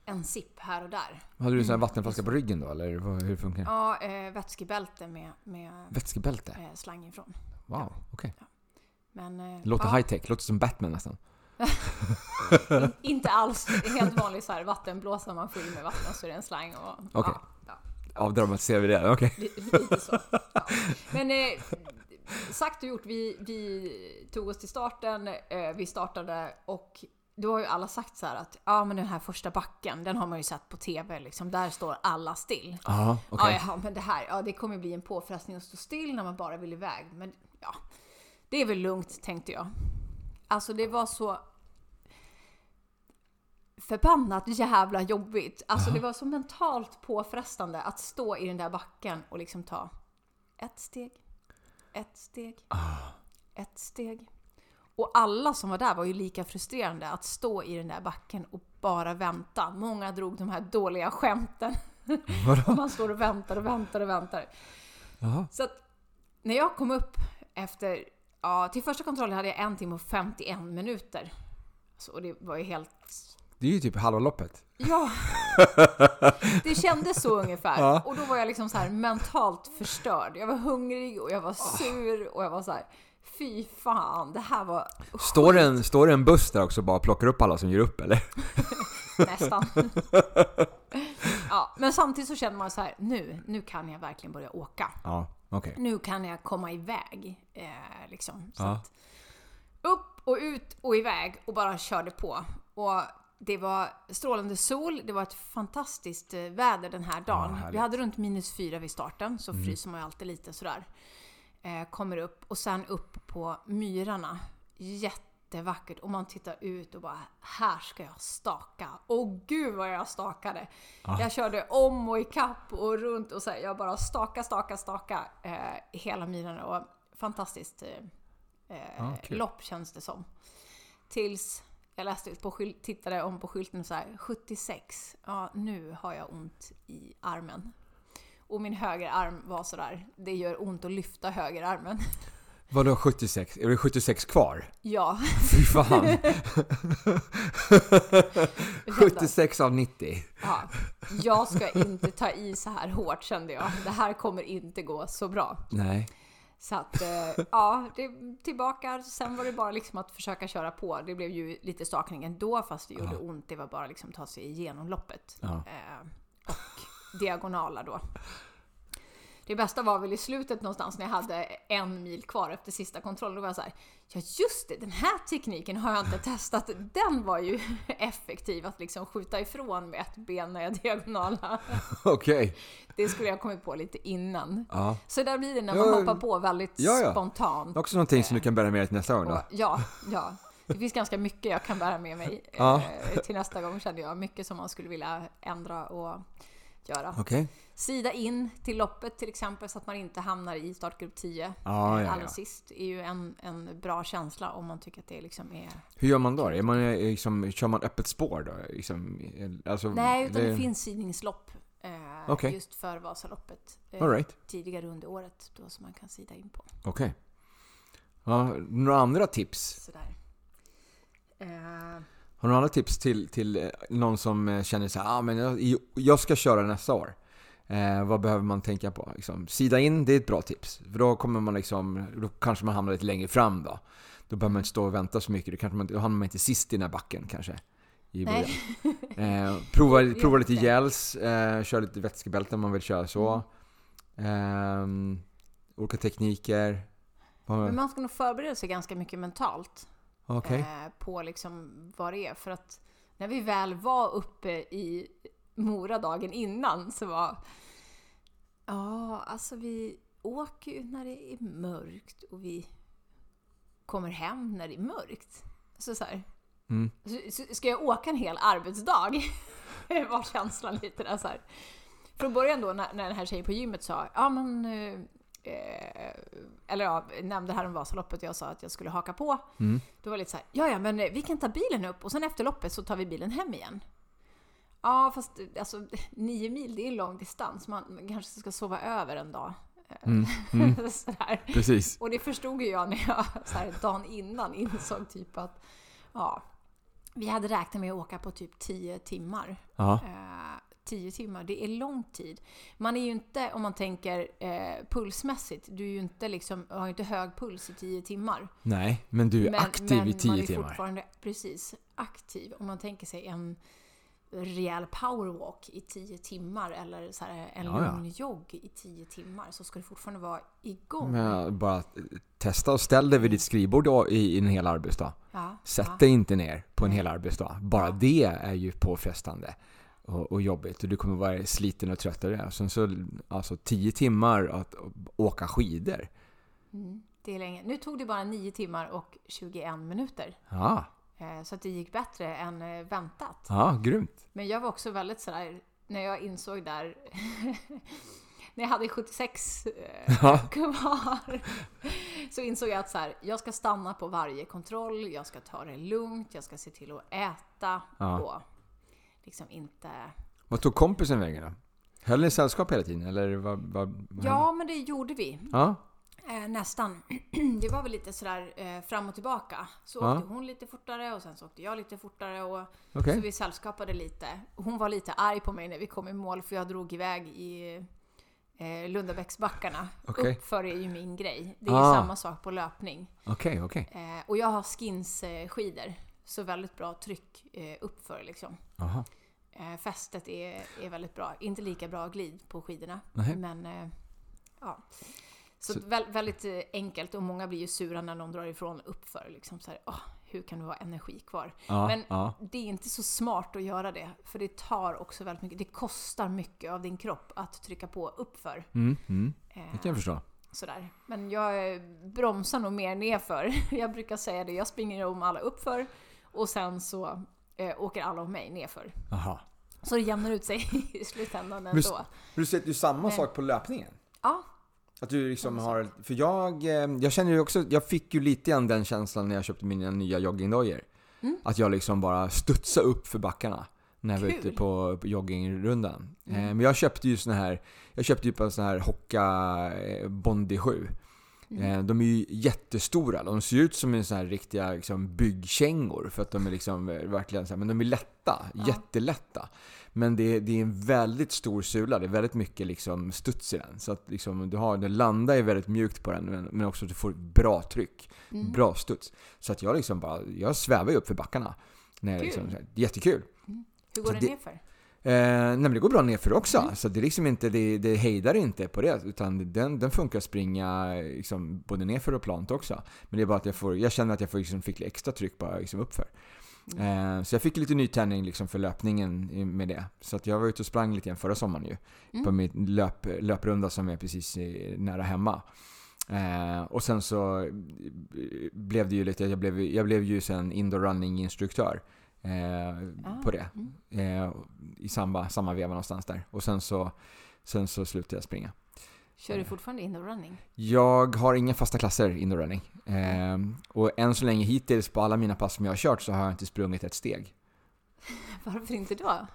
en sipp här och där. Hade du en sån här vattenflaska på ryggen då, eller hur funkar det? Ja, eh, vätskebälte med, med Vätskebälte? eh, slang ifrån. Wow, okej. Men, eh, Låter ja, high tech, låter som Batman nästan. in, inte alls helt vanlig så här vattenblåsa man får i med vatten så är det en slang. Okej. ja, Avdramatiserar vi det? Okej. Lite så. Ja. Men eh, sagt och gjort, vi, vi tog oss till starten, eh, vi startade och då har ju alla sagt så här att ja men den här första backen, den har man ju sett på TV liksom. Där står alla still. Ja, okej. Ja, ja, men det här, ja det kommer ju bli en påfrestning att stå still när man bara vill iväg. Men ja, det är väl lugnt tänkte jag. Alltså det var så förbannat jävla jobbigt. Alltså det var så mentalt påfrestande att stå i den där backen och liksom ta ett steg, ett steg, ett steg. Och alla som var där var ju lika frustrerande att stå i den där backen och bara vänta. Många drog de här dåliga skämten. Vadå? Man står och väntar och väntar och väntar. Jaha. Så att när jag kom upp efter, ja till första kontrollen hade jag en timme och 51 minuter. Så, och det var ju helt, Det är ju typ halva loppet. ja. Det kändes så ungefär. Ja. Och då var jag liksom så här mentalt förstörd. Jag var hungrig och jag var sur och jag var så här. Fy fan, det här var Står det, en, står det en buss där också och bara plockar upp alla som ger upp eller? nästan. Ja, men samtidigt så känner man så här, nu, nu kan jag verkligen börja åka. Ja, okej. nu kan jag komma iväg. Eh, liksom. Så Ja. att, upp och ut och iväg och bara körde på. Och det var strålande sol, det var ett fantastiskt eh, väder den här dagen. härligt. Vi hade runt minus fyra vid starten, så Mm. fryser man ju alltid lite sådär. Eh, kommer upp och sen upp på myrarna. Jättevackert och man tittar ut och bara här ska jag staka. Och gud vad jag stakade! Jag körde om och ikapp och runt och så här, jag bara staka, staka, staka eh, hela myrarna och fantastiskt eh, eh, Ja, kul. lopp känns det som. Tills jag läste på skylt, tittade om på skylten så här 76. Ja, nu har jag ont i armen. Och min högerarm var sådär, det gör ont att lyfta högerarmen. Vadå 76? Är det 76 kvar? Ja, Fy fan! jag kände att, 76 av 90. ja, jag ska inte ta i så här hårt kände jag. Det här kommer inte gå så bra. Nej. Så att, eh, ja, det, tillbaka. Sen var det bara liksom att försöka köra på. Det blev ju lite stakning ändå, fast det gjorde Ja. ont. Det var bara liksom ta sig igenom loppet. Ja. Eh, och diagonaler då. Det bästa var väl i slutet någonstans när jag hade en mil kvar efter sista kontrollen. Då var jag så här, ja just det, den här tekniken har jag inte testat. Den var ju effektiv att liksom skjuta ifrån med ett ben när jag diagonala. Okej. Det skulle jag kommit på lite innan. Ja. Så där blir det när Ja, man hoppar på väldigt ja, ja. spontant. Också någonting som du kan bära med dig till nästa gång Och, då? ja, ja. Det finns ganska mycket jag kan bära med mig Ja. eh, till nästa gång kände jag. Mycket som man skulle vilja ändra och göra. Okej. Sida in till loppet till exempel så att man inte hamnar i startgrupp 10 Ja, eh, ja, allra sist. är ju en, en bra känsla om man tycker att det liksom är... Hur gör man då? Är man, eh, liksom, kör man öppet spår då? Liksom, eh, alltså, Nej, utan det det- finns sidningslopp eh, Okej. just för Vasaloppet. Eh, All right. Tidigare under året då som man kan sida in på. Okej. Ja, några andra tips? Sådär. Eh, Har du några tips till, till eh, någon som eh, känner så här, ah, men jag, jag ska köra nästa år? Eh, vad behöver man tänka på? Liksom, sida in, det är ett bra tips. För då kommer man liksom, då kanske man hamnar lite längre fram då. Då behöver man inte stå och vänta så mycket. Då, kanske man, då hamnar man inte sist i den här backen kanske. I början. Eh, prova, prova lite gels, eh, kör lite vätskebälte om man vill köra så. Mm. Eh, olika tekniker. Men man ska nog förbereda sig ganska mycket mentalt. Okej. eh, på liksom vad det är. För att när vi väl var uppe i Mora dagen innan så var Ja, alltså vi åker ju när det är mörkt och vi kommer hem när det är mörkt. Så, så, här, Mm. så, så ska jag åka en hel arbetsdag? var känslan lite där så här. Från början då när, när den här tjejen på gymmet sa ja men eh, eller ja, nämnde här om Vasaloppet och jag sa att jag skulle haka på. Mm. Då var det lite så här, ja ja men eh, vi kan ta bilen upp och sen efter loppet så tar vi bilen hem igen. Ja fast eh, alltså nio mil det är en lång distans, man kanske ska sova över en dag. Mm. Mm. Precis. Och det förstod ju jag när jag så här, dagen innan insåg typ att ja, vi hade räknat med att åka på typ 10 timmar. Eh, 10 timmar, det är lång tid. Man är ju inte, om man tänker eh, pulsmässigt, du är ju inte liksom, har ju inte hög puls i 10 timmar. Nej, men du är Men, aktiv men i 10 man är timmar. fortfarande precis aktiv. Om man tänker sig en rejäl powerwalk i 10 timmar eller så här, en Ja, lugn jogg i 10 timmar så ska du fortfarande vara igång. Men bara testa och ställ dig vid ditt skrivbord i, en hel arbetsdag. ja, Sätt ja. dig inte ner på en hel arbetsdag. Bara det är ju påfrestande och, och jobbigt. Och du kommer vara sliten och trött av det. Sen så, alltså 10 timmar att åka skidor. Mm, det är länge. Nu tog det bara 9 timmar och 21 minuter. Ja, Eh, Så att det gick bättre än eh, väntat. ja grymt. Men jag var också väldigt sådär, när jag insåg där, när jag hade 76 eh, Ja. kvar, så insåg jag att så här, jag ska stanna på varje kontroll, jag ska ta det lugnt, jag ska se till att äta Ja. och liksom inte... Vad tog kompisen vägen då? Höll ni sällskap hela tiden? Eller vad, vad, vad Ja, men det gjorde vi. Ja, Eh, nästan. Det var väl lite sådär eh, fram och tillbaka. Så Ja. åkte hon lite fortare och sen så åkte jag lite fortare. Och, okej. Så vi sällskapade lite. Hon var lite arg på mig när vi kom i mål för jag drog iväg i eh, Lundabäcksbackarna. Okej. Uppför är ju min grej. Det är Ah. samma sak på löpning. Okej, okej. Eh, och jag har skinsskidor. Så väldigt bra tryck eh, uppför liksom. Jaha. Eh, fästet är, är väldigt bra. Inte lika bra glid på skidorna. Nej. Men eh, ja. Så, Så- väl, väldigt eh, enkelt och många blir ju sura när någon drar ifrån uppför. Liksom så här, "Åh, hur kan du ha energi kvar? Ja, Men ja. det är inte så smart att göra det. För det tar också väldigt mycket. Det kostar mycket av din kropp att trycka på uppför. Mm, mm. Det kan jag förstå. sådär. Men jag bromsar nog mer nerför. Jag brukar säga det, jag springer om alla uppför och sen så eh, åker alla om mig nerför. Jaha. Så det jämnar ut sig i slutändan ändå. Men du säger ju samma Men- sak på löpningen? Ja, Att du liksom har, för jag, eh, jag känner ju också, jag fick ju lite grann den känslan när jag köpte mina nya joggingdojor. Mm. Att jag liksom bara studsade upp för backarna när jag var Kul. ute på, på joggingrundan. Mm. Eh, men jag köpte ju såna här, jag köpte ju på en sån här Hoka eh, Bondi 7. Mm. Eh, de är ju jättestora, de ser ut som en sån här riktiga liksom, byggkängor för att de är liksom eh, verkligen så här, men de är lätta, Ja. jättelätta. Men det är, det är en väldigt stor sula, det är väldigt mycket liksom studs i den. Så att liksom, du har, den landar ju väldigt mjukt på den, men, men också att du får bra tryck, Mm. bra studs. Så att jag liksom bara, jag svävar ju upp för backarna. När jag Kul. liksom, här, jättekul. Hur går Så det, det- nerför? Eh, nej men det går bra nerför också. Mm. Så det, liksom inte, det, det hejdar inte på det. Utan den, den funkar att springa liksom, både nerför och plant också. Men det är bara att jag, får, jag känner att jag får, liksom, fick extra tryck bara liksom, uppför. Mm. Eh, så jag fick lite nytändning liksom, för löpningen med det. Så att jag var ute och sprang lite grann förra sommaren ju. Mm. På min löp, löprunda som är precis nära hemma. Eh, och sen så eh, blev det ju lite, jag blev, jag blev ju sen indoor running instruktör. Eh, Ah, på det. mm. Eh, I samma, samma veva någonstans där. Och sen så, sen så slutade jag springa. Kör du fortfarande indoor running? Jag har inga fasta klasser indoor running. Eh, och än så länge hittills på alla mina pass som jag har kört så har jag inte sprungit ett steg. Varför inte då?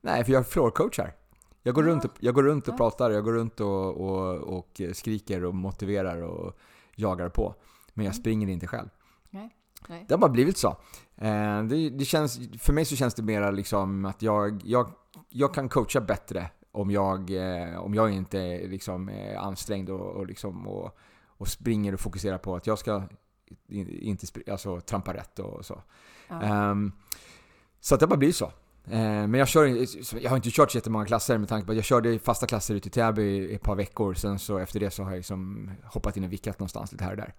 Nej, för jag floorcoachar. Jag går, Ja. runt och, jag går runt och Ja. pratar, jag går runt och, och, och skriker och motiverar och jagar på. Men jag Mm. springer inte själv. Nej. Nej. Det har bara blivit så. Eh, det, det känns, för mig så känns det mera liksom att jag, jag, jag kan coacha bättre om jag, eh, om jag inte är liksom, eh, ansträngd och, och, liksom, och, och springer och fokuserar på att jag ska in- inte alltså, trampa rätt och så. Ja. Ehm, så att det bara blivit så. Men jag, kör, jag har inte kört så jättemånga klasser med tanke på att jag körde fasta klasser ute i Täby i ett par veckor. Sen så efter det så har jag liksom hoppat in och vickat någonstans lite här och där.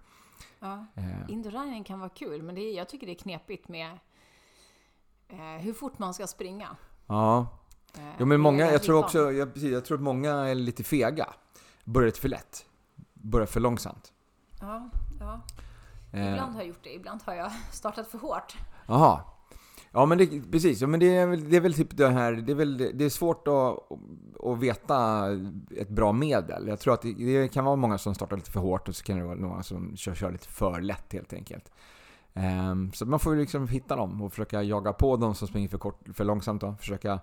Ja. Eh, Indoor kan vara kul, men det är, jag tycker det är knepigt med eh, hur fort man ska springa. ja, Eh, Jo men många, jag tror också, jag, precis, jag tror att många är lite fega. Börjar lite för lätt. Börjar för långsamt. Ja, ja. Eh, Ibland har jag gjort det, ibland har jag startat för hårt. Jaha. Ja men det, precis, ja, men det är, väl, det är väl typ det här, det är väl, det är svårt att, att veta ett bra medel. Jag tror att det, det kan vara många som startar lite för hårt och så kan det vara några som kör, kör lite för lätt helt enkelt. Ehm, så man får ju liksom hitta dem och försöka jaga på de som springer för, kort, för långsamt då. Försöka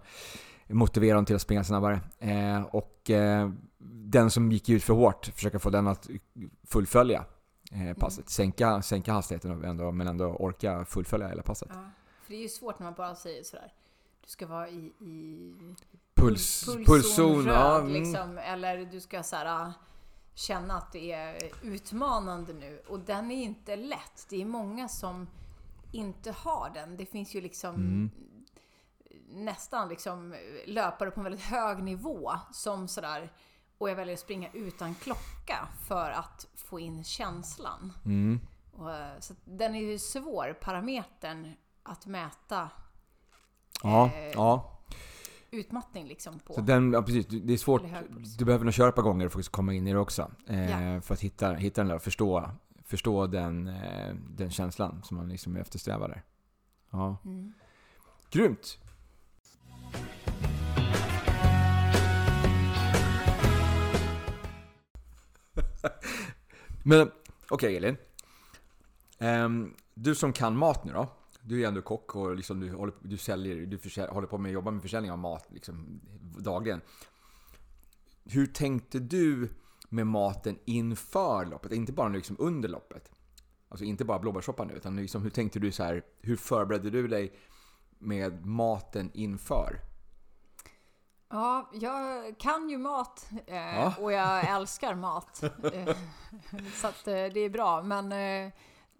motivera dem till att springa snabbare. Eh, och eh, den som gick ut för hårt, försöka få den att fullfölja eh, passet. Sänka, sänka hastigheten ändå, men ändå orka fullfölja hela passet. Ja. För det är ju svårt när man bara säger sådär. Du ska vara i, i Puls, pulszon pulszon, röd, mm. liksom. Eller du ska såhär, känna att det är utmanande nu. Och den är inte lätt. Det är många som inte har den. Det finns ju liksom Mm. nästan liksom löpare på en väldigt hög nivå som sådär och jag väljer att springa utan klocka för att få in känslan. Mm. Och, eh, så den är ju svår, parametern, att mäta Ja, Eh, ja. utmattning liksom på. Så den, ja, precis. Det är svårt. Du behöver nog köra ett par gånger för att komma in i det också. Eh, Ja. För att hitta, hitta den där och förstå, förstå den, eh, den känslan som man liksom eftersträvar där. Ja. Mm. Grymt! Men okej Elin. Ehm, du som kan mat nu då. Du är ändå kock och liksom du, håller, du, säljer, du försälj, håller på med att jobba med försäljning av mat liksom, dagligen. Hur tänkte du med maten inför loppet? Inte bara liksom under loppet. Alltså inte bara blåbärssoppa nu, utan liksom, hur tänkte du så här? Hur förberedde du dig med maten inför? Ja, jag kan ju mat eh, Ja. och jag älskar mat. Eh, så att eh, det är bra. Men eh,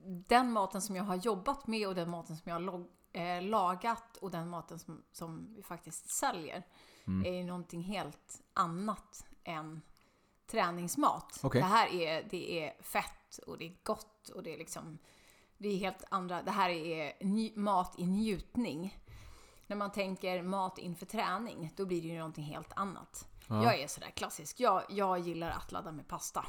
den maten som jag har jobbat med och den maten som jag har log- eh, lagat och den maten som, som vi faktiskt säljer Mm. är ju någonting helt annat än träningsmat. Okej. Det här är, det är fett och det är gott och det är liksom det är helt andra, det här är mat i njutning. När man tänker mat inför träning, då blir det ju någonting helt annat. Ja. Jag är sådär klassisk. Jag, jag gillar att ladda med pasta.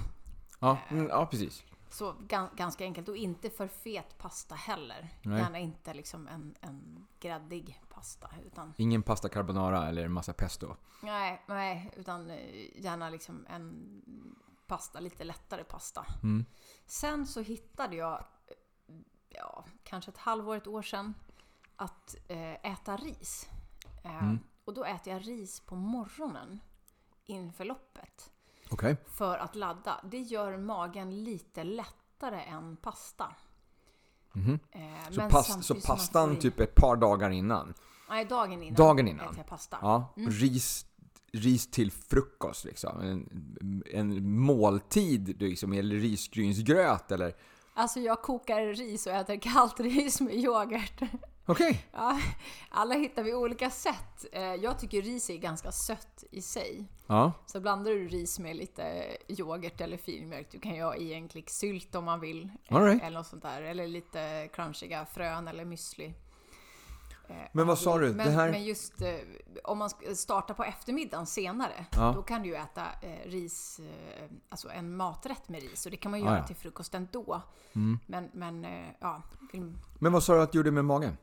Ja, mm, ja precis. Så ga- ganska enkelt. Och inte för fet pasta heller. Nej. Gärna inte liksom en, en gräddig pasta. Utan, Ingen pasta carbonara eller massa pesto. nej, nej, utan eh, gärna liksom en pasta, lite lättare pasta. Mm. Sen så hittade jag, eh, ja, kanske ett halvår, ett år sedan, att eh, äta ris. Mm. Och då äter jag ris på morgonen inför loppet. Okej. För att ladda. Det gör magen lite lättare än pasta. Mhm. Eh, Så, men pas, samtidigt så pastan i- typ ett par dagar innan? Nej, dagen innan. Dagen innan? Pasta. Ja, Mm. ris, ris till frukost liksom. En, en måltid liksom, eller risgrynsgröt eller? Alltså jag kokar ris och äter kallt ris med yoghurt. Okej. Ja, alla hittar vi olika sätt. Eh, Jag tycker ris är ganska sött i sig. Ja. Så blandar du ris med lite yoghurt eller filmjölk. Du kan ju ha i en klick sylt om man vill. right. Eller något sånt där. Eller lite crunchiga frön eller müsli. Eh, Men vad sa du? Men, här- men just eh, om man ska starta på eftermiddagen senare. Ja. Då kan du ju äta eh, ris, eh, alltså en maträtt med ris. Och det kan man ju Ah, göra ja. till frukosten då. Mm. Men, men ja. Men vad sa du att du gjorde med magen?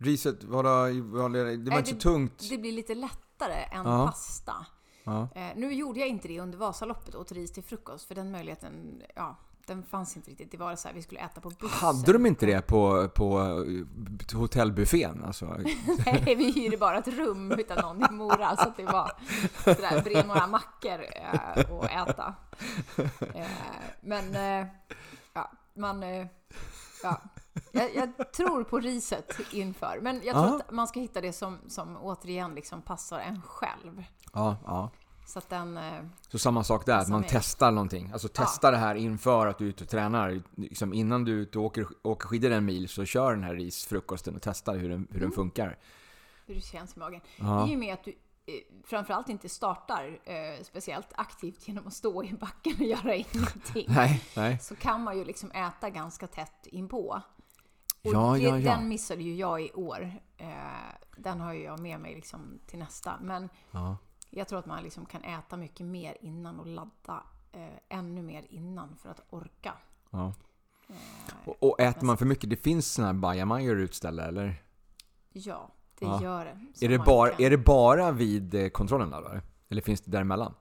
Riset, var det, var det, det var Nej, inte så det- tungt? Det blir lite lättare än Ja. pasta. Nu gjorde jag inte det under Vasaloppet, åt ris till frukost, för den möjligheten, ja, den fanns inte riktigt. Det var så här, vi skulle äta på bussen. Hade de inte det på, på eh, hotellbuffén? Alltså? Nej, vi hyrde bara ett rum utan någon i Mora, så att det var sådär, bred några mackor eh, och äta. Eh, men, eh, ja, man... Eh, ja. Jag, jag tror på riset inför, men jag tror Ja. att man ska hitta det som, som återigen liksom passar en själv. Ja, ja. Så den... Eh, Så samma sak där, att man är- testar någonting. Alltså testa det här inför att du är ute och tränar. Liksom innan du är ute och åker, åker skidor en mil så kör den här risfrukosten och testa hur den, hur den funkar. hur det känns i magen. Ja. I och med att du eh, framförallt inte startar eh, speciellt aktivt genom att stå i backen och göra ingenting. Nej, nej. Så kan man ju liksom äta ganska tätt inpå. Och Ja, det, ja, ja. den missade ju jag i år. Eh, den har ju jag med mig liksom till nästa. Men Ja. Jag tror att man liksom kan äta mycket mer innan och ladda eh, ännu mer innan för att orka. Ja. Eh, Och, och äter man för mycket, det finns såna här bajamajor utställda eller? ja, det Ja. gör det. Är det, bara, kan- är det bara vid eh, kontrollerna då? Eller finns det däremellan?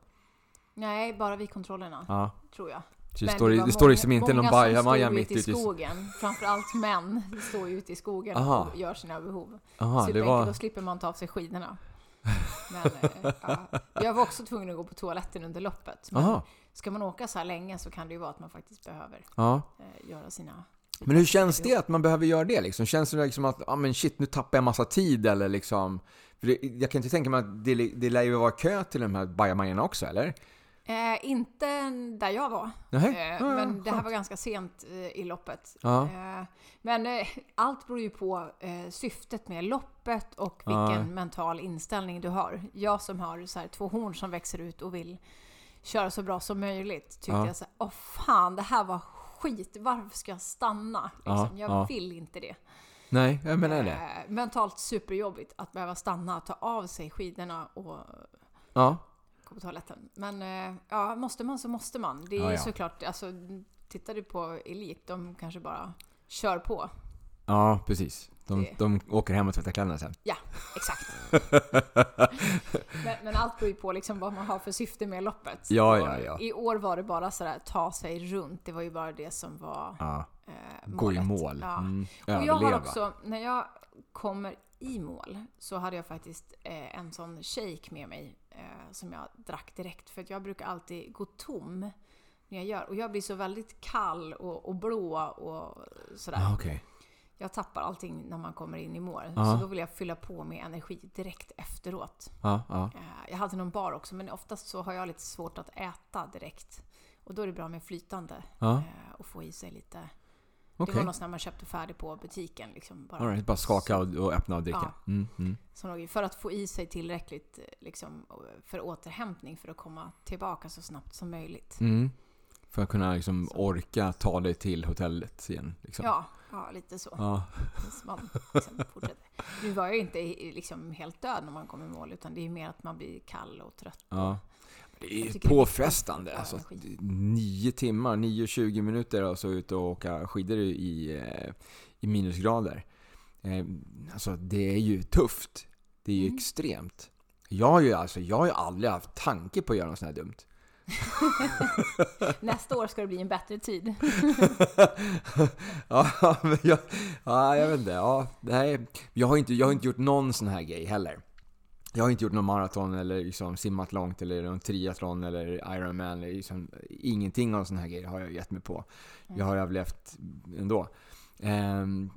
Nej, bara vid kontrollerna, Ja. tror jag. Så det, står, det står liksom inte någon bajamaja mitt ute i skogen. Framförallt män står ju ute i skogen Aha. och gör sina behov. Aha, det Superenkelt, var... då slipper man ta av sig skidorna. Men, eh, ja. Jag var också tvungen att gå på toaletten under loppet. Men Aha, ska man åka så här länge så kan det ju vara att man faktiskt behöver ja. eh, göra sina... Men hur känns det att man behöver göra det liksom? Känns det liksom att, ah, men shit, nu tappar jag massa tid eller liksom... Det, jag kan inte tänka mig att det, det lär ju vara kö till de här bajamajorna också, eller? Eh, inte där jag var, eh, ja, men det här var ganska sent eh, i loppet. Ja. Eh, men eh, allt beror ju på eh, syftet med loppet och vilken mental inställning du har. Jag som har så här, två horn som växer ut och vill köra så bra som möjligt tyckte Ja. jag så här, åh fan, det här var skit, varför ska jag stanna? Liksom, jag ja. vill inte det. Nej, jag menar det. Mentalt superjobbigt att behöva stanna, ta av sig skidorna och Ja. Gå på toaletten. Men eh, ja, måste man så måste man. Det är Ja, ja. såklart, alltså tittar du på Elit, de kanske bara kör på. Ja, precis. De, Det- de åker hem och tvättar kläderna sen. Ja, exakt. men, men allt beror ju på liksom vad man har för syfte med loppet. Ja, ja, ja. I år var det bara sådär, ta sig runt. Det var ju bara det som var Ja. eh, Gå i målet. mål. Ja. Mm. Och jag har också, när jag kommer i mål så hade jag faktiskt eh, en sån shake med mig eh, som jag drack direkt. För att jag brukar alltid gå tom när jag gör. Och jag blir så väldigt kall och, och blå och sådär. Ja, okej. Jag tappar allting när man kommer in i mål. Ja. Så då vill jag fylla på med energi direkt efteråt. Ja, ja. Eh, Jag hade någon bar också, men oftast så har jag lite svårt att äta direkt. Och då är det bra med flytande Ja, eh, och få i sig lite. Det okej. var något där man köpte färdig på butiken. Liksom, bara. Right, bara skaka och, och öppna och dricka. Ja. Mm, mm. Som för att få i sig tillräckligt liksom, för återhämtning för att komma tillbaka så snabbt som möjligt. Mm. För att kunna liksom orka ta dig till hotellet igen. Liksom. Ja, ja, lite så. Ja. Man liksom. Nu var jag ju inte liksom helt död när man kom i mål, utan det är mer att man blir kall och trött. ja. Det är tycker det är påfrestande. Alltså, att spara energi. nio timmar, 9-20 minuter och så ut och åka skidor i, eh, i minusgrader. Eh, Alltså det är ju tufft. Det är ju Mm. extremt. Jag har ju alltså, jag har aldrig haft tanke på att göra något sånt här dumt. Nästa år ska det bli en bättre tid. ja, men jag, ja, jag vet inte. Ja, nej, jag, har inte, jag har inte gjort någon sån här grej heller. Jag har inte gjort någon maraton eller liksom simmat långt eller någon triathlon eller Ironman. Eller liksom, ingenting av sån här grejer har jag gett mig på. Jag har överlevt ändå. Ehm,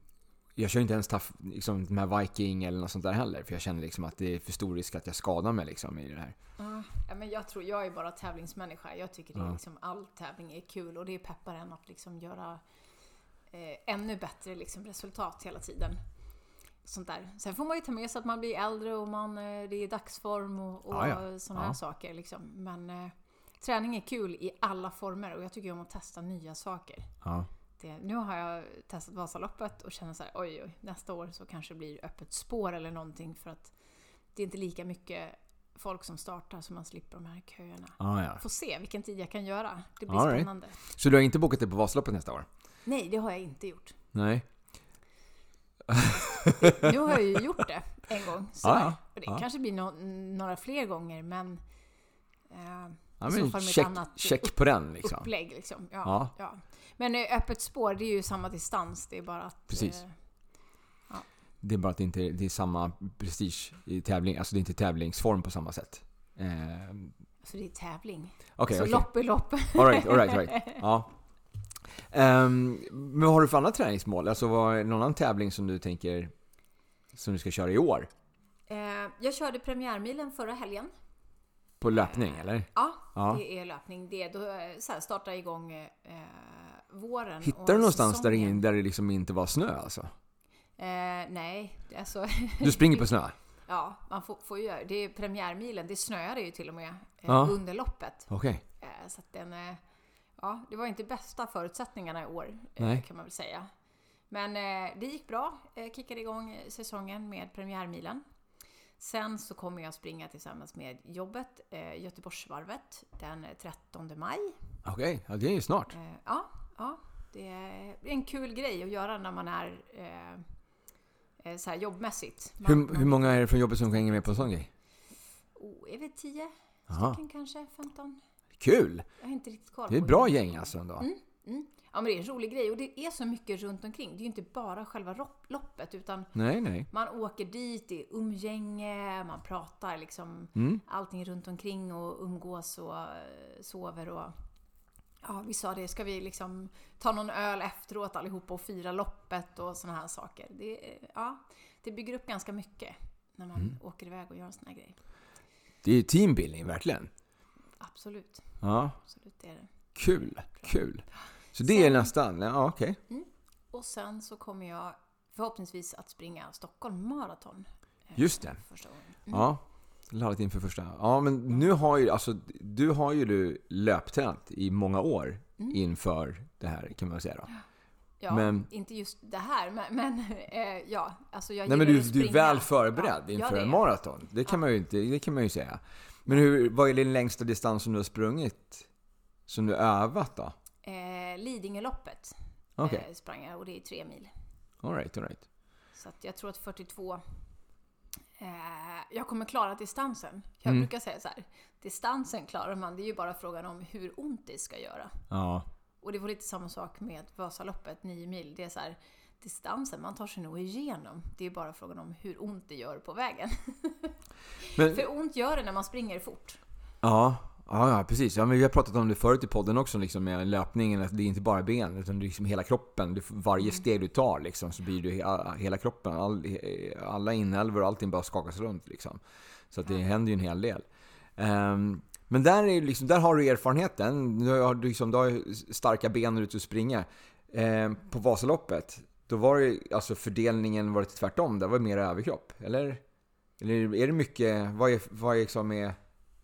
jag kör inte ens tough, liksom, de här Viking eller något sånt där heller. För jag känner liksom att det är för stor risk att jag skadar mig liksom, i det här. Ja, men jag tror, jag är bara tävlingsmänniska. Jag tycker det är liksom, all tävling är kul och det peppar en att liksom göra eh, ännu bättre liksom, resultat hela tiden. Sånt där. Sen får man ju ta med sig att man blir äldre och man, eh, det är dagsform och, och Ja, sådana här saker. Liksom. Men eh, träning är kul i alla former och jag tycker om att testa nya saker. Det, nu har jag testat Vasaloppet och känner så här, oj, oj, nästa år så kanske det blir öppet spår eller någonting för att det är inte lika mycket folk som startar så man slipper de här köerna. Ah, ja. Får se vilken tid jag kan göra. Det blir All right. spännande. Så du har inte bokat dig på Vasaloppet nästa år? Nej, det har jag inte gjort. Nej. Nu har jag ju gjort det en gång. Så Ja, ja. Och det Ja. kanske blir nå- några fler gånger, men eh, Ja, så men check, annat check på den liksom. upplägg. Liksom. Ja, Ja. ja. Men eh, öppet spår, det är ju samma distans. Det är bara att... Precis. eh, Det är bara att det inte det är samma prestige i tävling. Alltså det är inte tävlingsform på samma sätt. Eh, Så det är tävling. Okej, så okej. lopp är lopp. All right, all right, all right. Ja. Ehm, men vad har du för andra träningsmål? Alltså vad någon annan tävling som du tänker som du ska köra i år? Eh, jag körde premiärmilen förra helgen. På löpning eller? Ja, Ja. det är löpning. Det är då eh, så här, startar igång eh, våren. Hittar du någonstans där in- där det liksom inte var snö alltså? Eh, nej, alltså... Du springer på snö? Ja, man får, får ju göra det. är premiärmilen. Det snöade ju till och med eh, Ja. under loppet. Okej. Eh, så att den... Ja, det var inte bästa förutsättningarna i år, Nej. eh, kan man väl säga. Men eh, det gick bra. Eh, kickade igång säsongen med premiärmilen. Sen så kommer jag springa tillsammans med jobbet, eh, Göteborgsvarvet, den 13 maj. Okej, ja, det är ju snart. Eh, ja, ja, det är en kul grej att göra när man är eh, så här jobbmässigt. Man, Hur, hur många är det från jobbet som hänger med på en sån grej? Oh, är vi 10 Jaha. stycken kanske? 15? Kul! Jag har inte riktigt koll Det är ett bra hur- gäng alltså ändå. Mm, mm. Ja men det är en rolig grej och det är så mycket runt omkring. Det är ju inte bara själva lopp- loppet utan Nej, nej. man åker dit, det är umgänge, man pratar liksom Mm. allting runt omkring och umgås och eh, sover och Ja, vi sa det, ska vi liksom ta någon öl efteråt allihopa och fira loppet och såna här saker. Det, är- ja, det bygger upp ganska mycket när man Mm. åker iväg och gör en sån här grej. Det är teambuilding, verkligen. Absolut. Ja, Absolut det är det. kul, kul. Så det är Sen- nästan, ja okej. Och sen så kommer jag förhoppningsvis att springa Stockholm Marathon. eh, Just det. Första gången. Mm. Ja, laddat inför första. Ja, men nu har ju, alltså, du har ju du löptränat i många år Mm. inför det här kan man säga då. Ja, Men- inte just det här, men, men eh, ja. Alltså jag Nej men du, du är väl förberedd Ja, inför ja, är en maraton. Det kan, man ju inte, det kan man ju säga. Men hur, vad är din längsta distans som du har sprungit? Som du övat då? Eh, Lidingöloppet Okej, eh, sprang jag och det är tre mil. alright, alright. Så jag tror att 42... Eh, jag kommer klara distansen. Jag Mm. brukar säga så här. Distansen klarar man, det är ju bara frågan om hur ont det ska göra. Ja, Och det var lite samma sak med Vasaloppet, 9 mil. Det är så här, distansen, man tar sig nog igenom. Det är bara frågan om hur ont det gör på vägen. men, För ont gör det när man springer fort. ja, ja, ja, precis. Ja, men vi har pratat om det förut i podden också, liksom, med löpningen. Att det är inte bara ben, utan det är liksom hela kroppen. Du, varje Mm. steg du tar liksom, så blir du he- hela kroppen, all, alla inälvor och allting bara skakas runt. Liksom. Så att det händer ju en hel del. Ehm, men där, är liksom, där har du erfarenheten. Du har, du liksom, du har starka ben när du är ute och springer. Ehm, på Vasaloppet, då var det alltså fördelningen var det tvärtom. Det var mer överkropp. Eller? Eller är det mycket, vad är, vad är liksom med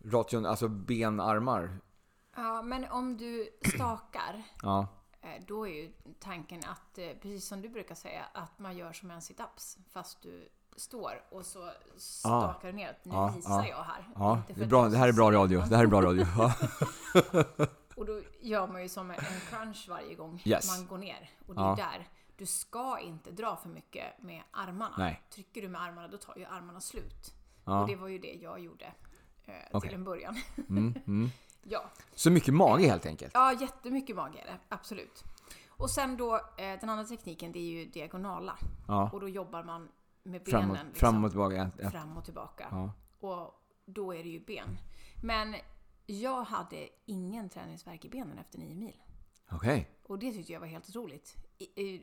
ration, alltså ben, armar? Ja, men om du stakar, Ja, eh, då är ju tanken att, eh, precis som du brukar säga, att man gör som en sit-ups. Fast du står och så stakar du ner. Nu Ja, visar ja. jag här. ja Inte det, är bra, de det här är bra radio. Det här är bra radio. Och då gör man ju som en crunch varje gång Yes. man går ner. Och det är där. Du ska inte dra för mycket med armarna. Nej. Trycker du med armarna, då tar ju armarna slut. Ja. Och det var ju det jag gjorde eh, Okej. till en början. Mm, mm. ja. Så mycket mage helt enkelt. ja, jättemycket mage är det. Absolut. Och sen då, eh, den andra tekniken, det är ju diagonala. Ja. Och då jobbar man med benen. Framåt, liksom, fram och tillbaka. Ett. fram och tillbaka. Ja. Och då är det ju ben. Men jag hade ingen träningsvärk i benen efter nio mil. Okej. Och det tyckte jag var helt otroligt.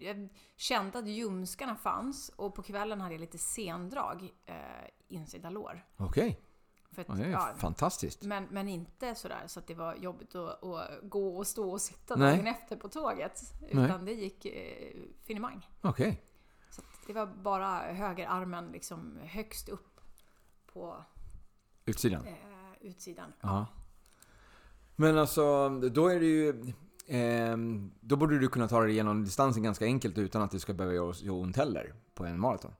Jag kände att ljumskarna fanns och på kvällen hade jag lite sendrag eh, insida lår. Okej. Att, Ja, det är ja, fantastiskt. men, men inte sådär så att det var jobbigt att, att gå och stå och sitta Nej. dagen efter på tåget. Nej. Utan det gick eh, finemang. Okej. Så att det var bara högerarmen liksom högst upp på Utsidan. eh, utsidan. Ja. Men alltså, då är det ju... ehm, då borde du kunna ta dig igenom distansen ganska enkelt utan att det ska behöva göra ont heller på en maraton.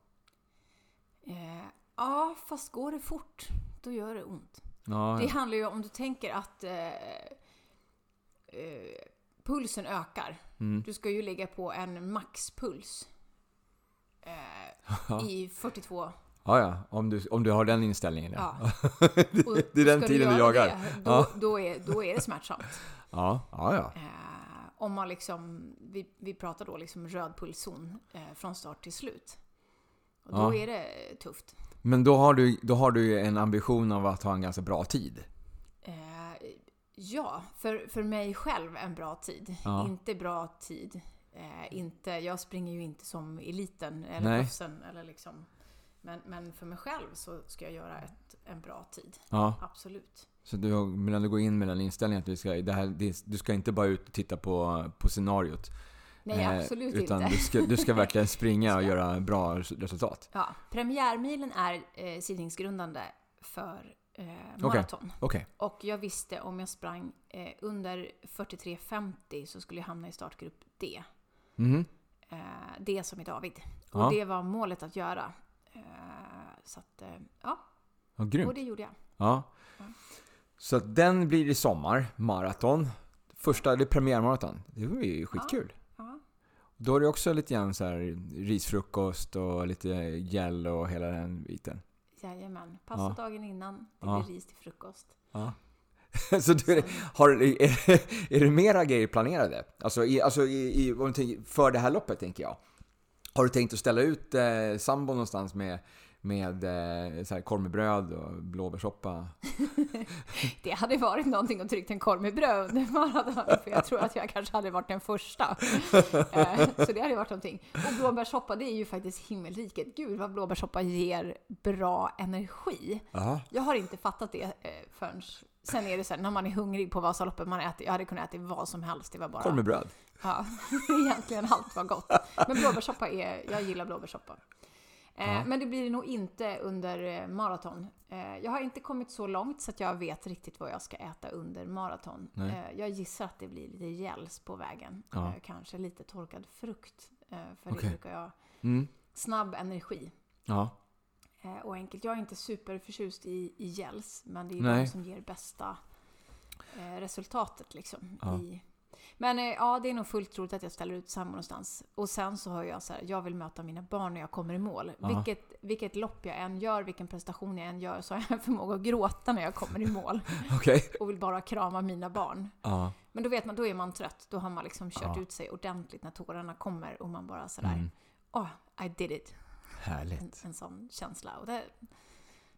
Eh, ja, fast går det fort, då gör det ont. Ja, Det handlar ju om du tänker att eh, eh, pulsen ökar. Mm. Du ska ju ligga på en maxpuls eh, i 42. ja, ja. Om du, om du har den inställningen. Ja. Ja, det är den tiden du jagar. Det, då, Ja. då, är, då är det smärtsamt. ja, ja. ja. Eh, om man liksom, vi, vi pratar då liksom röd pulszon eh, från start till slut. Och då Ja. är det tufft. Men då har, du, då har du ju en ambition av att ha en ganska bra tid. Eh, ja, för, för mig själv en bra tid. Ja. Inte bra tid. Eh, inte, jag springer ju inte som eliten eller proffsen. Eller liksom. men, men för mig själv så ska jag göra ett, en bra tid. Ja. Absolut. Så du har- men ändå gå in med den inställningen att du ska, det här, det, du ska inte bara ut och titta på, på scenariot. Nej, Eh, absolut utan inte. Du ska, du ska verkligen springa och göra bra res- resultat. Ja, premiärmilen är eh, sidningsgrundande för eh, maraton. Okej. Och jag visste om jag sprang eh, under 43.50 så skulle jag hamna i startgrupp D. Mhm. Eh, D som i David. Ja. Och det var målet att göra. Eh, så att, eh, ja, Ja, och grymt. det gjorde jag. Ja. Så att den blir i sommar, maraton. Första, det är premiärmaraton. Det var ju skitkul. Ja. Då är det också lite grann så här risfrukost och lite gel och hela den biten. Jajamän. Passa Ja. dagen innan. Det Ja. blir ris till frukost. Ja. så du, har, är, är det mera grejer planerade? Alltså, i, alltså i, i, för det här loppet tänker jag. Har du tänkt att ställa ut eh, sambo någonstans med, med eh, så här korv med bröd och blåbärssoppa? Det hade varit någonting att trycka en korv med bröd under maraton. För jag tror att jag kanske hade varit den första. Eh, Så det hade varit någonting. Och blåbärssoppa, det är ju faktiskt himmelriket. Gud vad blåbärssoppa ger bra energi. Ja. Jag har inte fattat det eh, förrän Sen är det så här, när man är hungrig på Vasaloppet, man äter, jag hade kunnat äta vad som helst. Det var bara... Korv med bröd. Ja, egentligen allt var gott. Men blåbärssoppa är, jag gillar blåbärssoppa. Eh, Ja. Men det blir nog inte under eh, maraton. Eh, jag har inte kommit så långt så att jag vet riktigt vad jag ska äta under maraton. Nej. Eh, jag gissar att det blir lite gels på vägen. Ja. Eh, kanske lite torkad frukt. Eh, för det Okej. brukar jag... Mm. Snabb energi. Ja. Eh, och enkelt. Jag är inte superförtjust i, i gels, men det är Nej. de som ger bästa eh, resultatet liksom. Ja. I, men eh, ja, det är nog fullt troligt att jag ställer ut samma någonstans. Och sen så har jag så här, jag vill möta mina barn när jag kommer i mål. Vilket, vilket lopp jag än gör, vilken prestation jag än gör, så har jag en förmåga att gråta när jag kommer i mål. Okej. Och vill bara krama mina barn. Ja. Men då vet man, då är man trött. Då har man liksom kört Ja. ut sig ordentligt när tårarna kommer och man bara sådär, Mm. åh, I did it. En, Härligt. en sån känsla. Och det,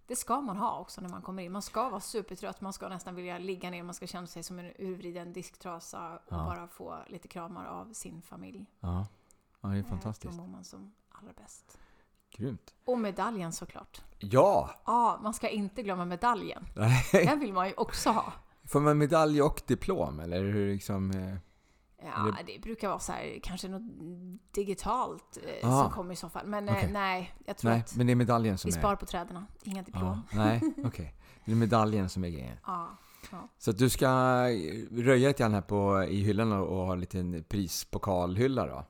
det ska man ha också när man kommer in. Man ska vara supertrött, man ska nästan vilja ligga ner, man ska känna sig som en urvriden disktrasa och Ja. bara få lite kramar av sin familj. Ja. ja, det är Eh, fantastiskt. Då mår man som allra bäst. Grymt. Och medaljen såklart. Ja! Ja, man ska inte glömma medaljen. Nej. Den vill man ju också ha. Får man medalj och diplom eller hur liksom? eh, Ja, det brukar vara så här, kanske något digitalt eh, Ah. som kommer i så fall. Men eh, Okej. nej, jag tror Nej, att men det är medaljen som vi är... sparar på träden. Inga diplom. Ja, nej, okej. Det är medaljen som är grejen. Ja. Så att du ska röja lite grann här på, i hyllan och, ha en liten prispokalhylla då?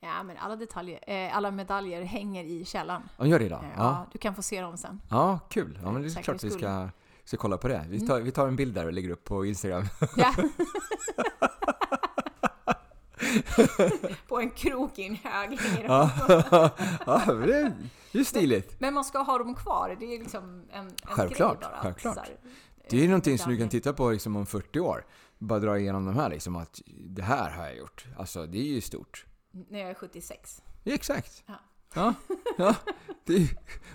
Ja, men alla detaljer, eh, alla medaljer hänger i källaren. Ja, gör det då? Eh, Ja. ja, du kan få se dem sen. Ja, kul. Ja, men det är Säkerhets klart vi ska, ska kolla på det. Vi Mm. tar, vi tar en bild där och lägger upp på Instagram. Ja. på en krok i en hög. Ja, ja men det är är stiligt. Men man ska ha dem kvar. Det är liksom en, en Självklart, grej bara. självklart. Här, Det är ju någonting som du kan titta på liksom om 40 år. Bara dra igenom de här liksom att det här har jag gjort. Alltså det är ju stort. När jag är 76. Ja, exakt. Ja. Ja, ja. Det är ju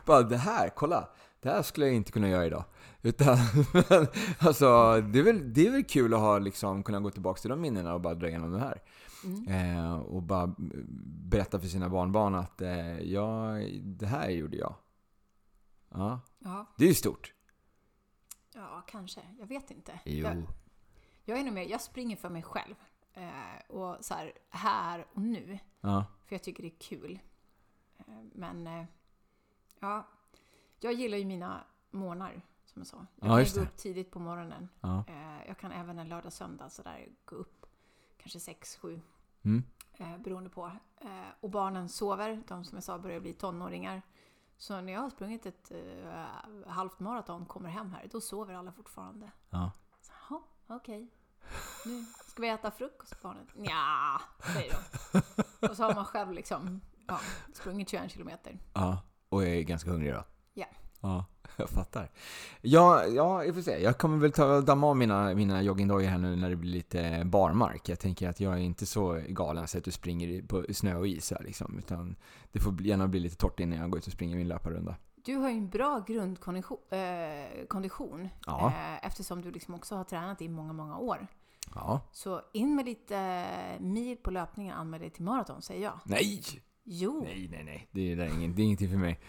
bara det här, kolla. Det här skulle jag inte kunna göra idag. Utan, men, alltså, det är, väl, det är väl kul att ha, liksom, kunna gå tillbaka till de minnena och bara dra igenom det här. Mm. Eh, och bara berätta för sina barnbarn att eh, ja, det här gjorde jag. Ja, Ja, det är ju stort. ja, kanske. Jag vet inte. Jo. Jag, jag är nog mer, jag springer för mig själv. Eh, och så här, här och nu. Ja, För jag tycker det är kul. Eh, Men eh, ja, jag gillar ju mina morgnar som jag sa. Jag Ja, kan gå upp tidigt på morgonen. ja. Eh, Jag kan även en lördag söndag så där gå upp kanske 6-7 Mm. eh, beroende på. Eh, Och barnen sover, de som jag sa börjar bli tonåringar. Så när jag har sprungit ett eh, halvt maraton kommer hem här, då sover alla fortfarande. ja. Jaha, okej. Nu ska vi äta frukost barnen? Ja, säger de. Och så har man själv liksom ja, sprungit 21 kilometer. Ja, och jag är ganska hungrig då. Ja. Ja, jag fattar. Ja, ja, jag får se. Jag kommer väl ta och damma av mina, mina joggingdojor här nu när det blir lite barmark. Jag tänker att jag är inte så galen så att du springer på snö och is här liksom. Utan det får gärna bli lite torrt innan jag går ut och springer min löparrunda. Du har ju en bra grundkondition eh, kondition, Ja. eh, eftersom du liksom också har tränat i många, många år. Ja. Så in med lite mil på löpningen, anmäl dig till maraton, säger jag. Nej! Jo, Nej, nej, nej. Det är, det är, ingen, det är ingenting för mig.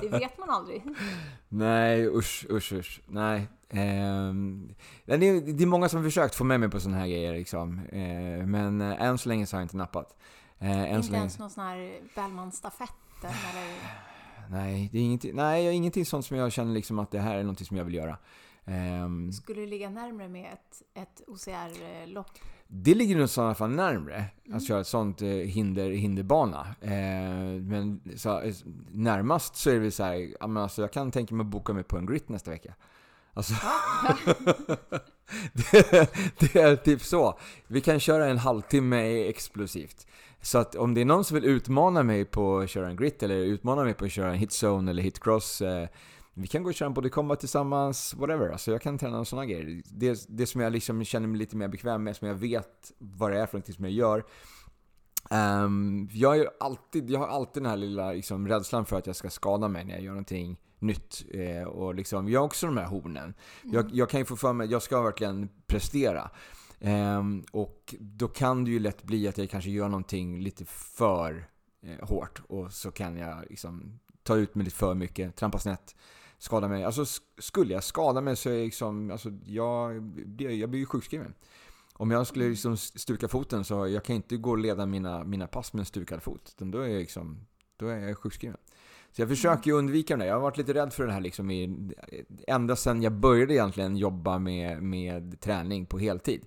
det vet man aldrig. Nej, usch, usch, usch. Nej. Ehm, det, är, det är många som har försökt få med mig på sådana här grejer liksom. Eh, men eh, än så länge så har jag inte nappat. Eh, Inte länge... ens någon sån här Bellman-stafett eller... Nej, det är ingenting, nej, ingenting sånt som jag känner liksom att det här är någonting som jag vill göra. Ehm, Skulle det ligga närmare med ett, ett OCR-lopp? Det ligger nog i sådana fall närmre. Mm. Att köra ett sånt eh, hinder, hinderbana. Eh, men så, eh, närmast så är det väl så här, alltså, jag kan tänka mig att boka mig på en grit nästa vecka. Alltså, det, det är typ så. Vi kan köra en halvtimme explosivt. Så att om det är någon som vill utmana mig på att köra en grit eller utmana mig på att köra en hitzone eller hitcross. Vi kan gå och köra en body combat tillsammans, whatever. Alltså jag kan träna sådana grejer. Det, det som jag liksom känner mig lite mer bekväm med, som jag vet vad det är för någonting som jag gör. Ehm, jag, är alltid, jag har alltid den här lilla liksom, rädslan för att jag ska skada mig när jag gör någonting nytt. Eh, och liksom, jag har också de här hornen. Jag, jag kan ju få för mig jag ska verkligen prestera. Ehm, och då kan det ju lätt bli att jag kanske gör någonting lite för eh, hårt. Och så kan jag liksom ta ut mig lite för mycket, trampa snett skada mig. Alltså skulle jag skada mig så är jag liksom, alltså jag, jag blir ju sjukskriven. Om jag skulle liksom stuka foten så jag kan inte gå och leda mina, mina pass med en stukad fot. Utan då är jag liksom, då är jag sjukskriven. Så jag försöker ju undvika det. Jag har varit lite rädd för det här liksom i, ända sedan jag började egentligen jobba med, med träning på heltid.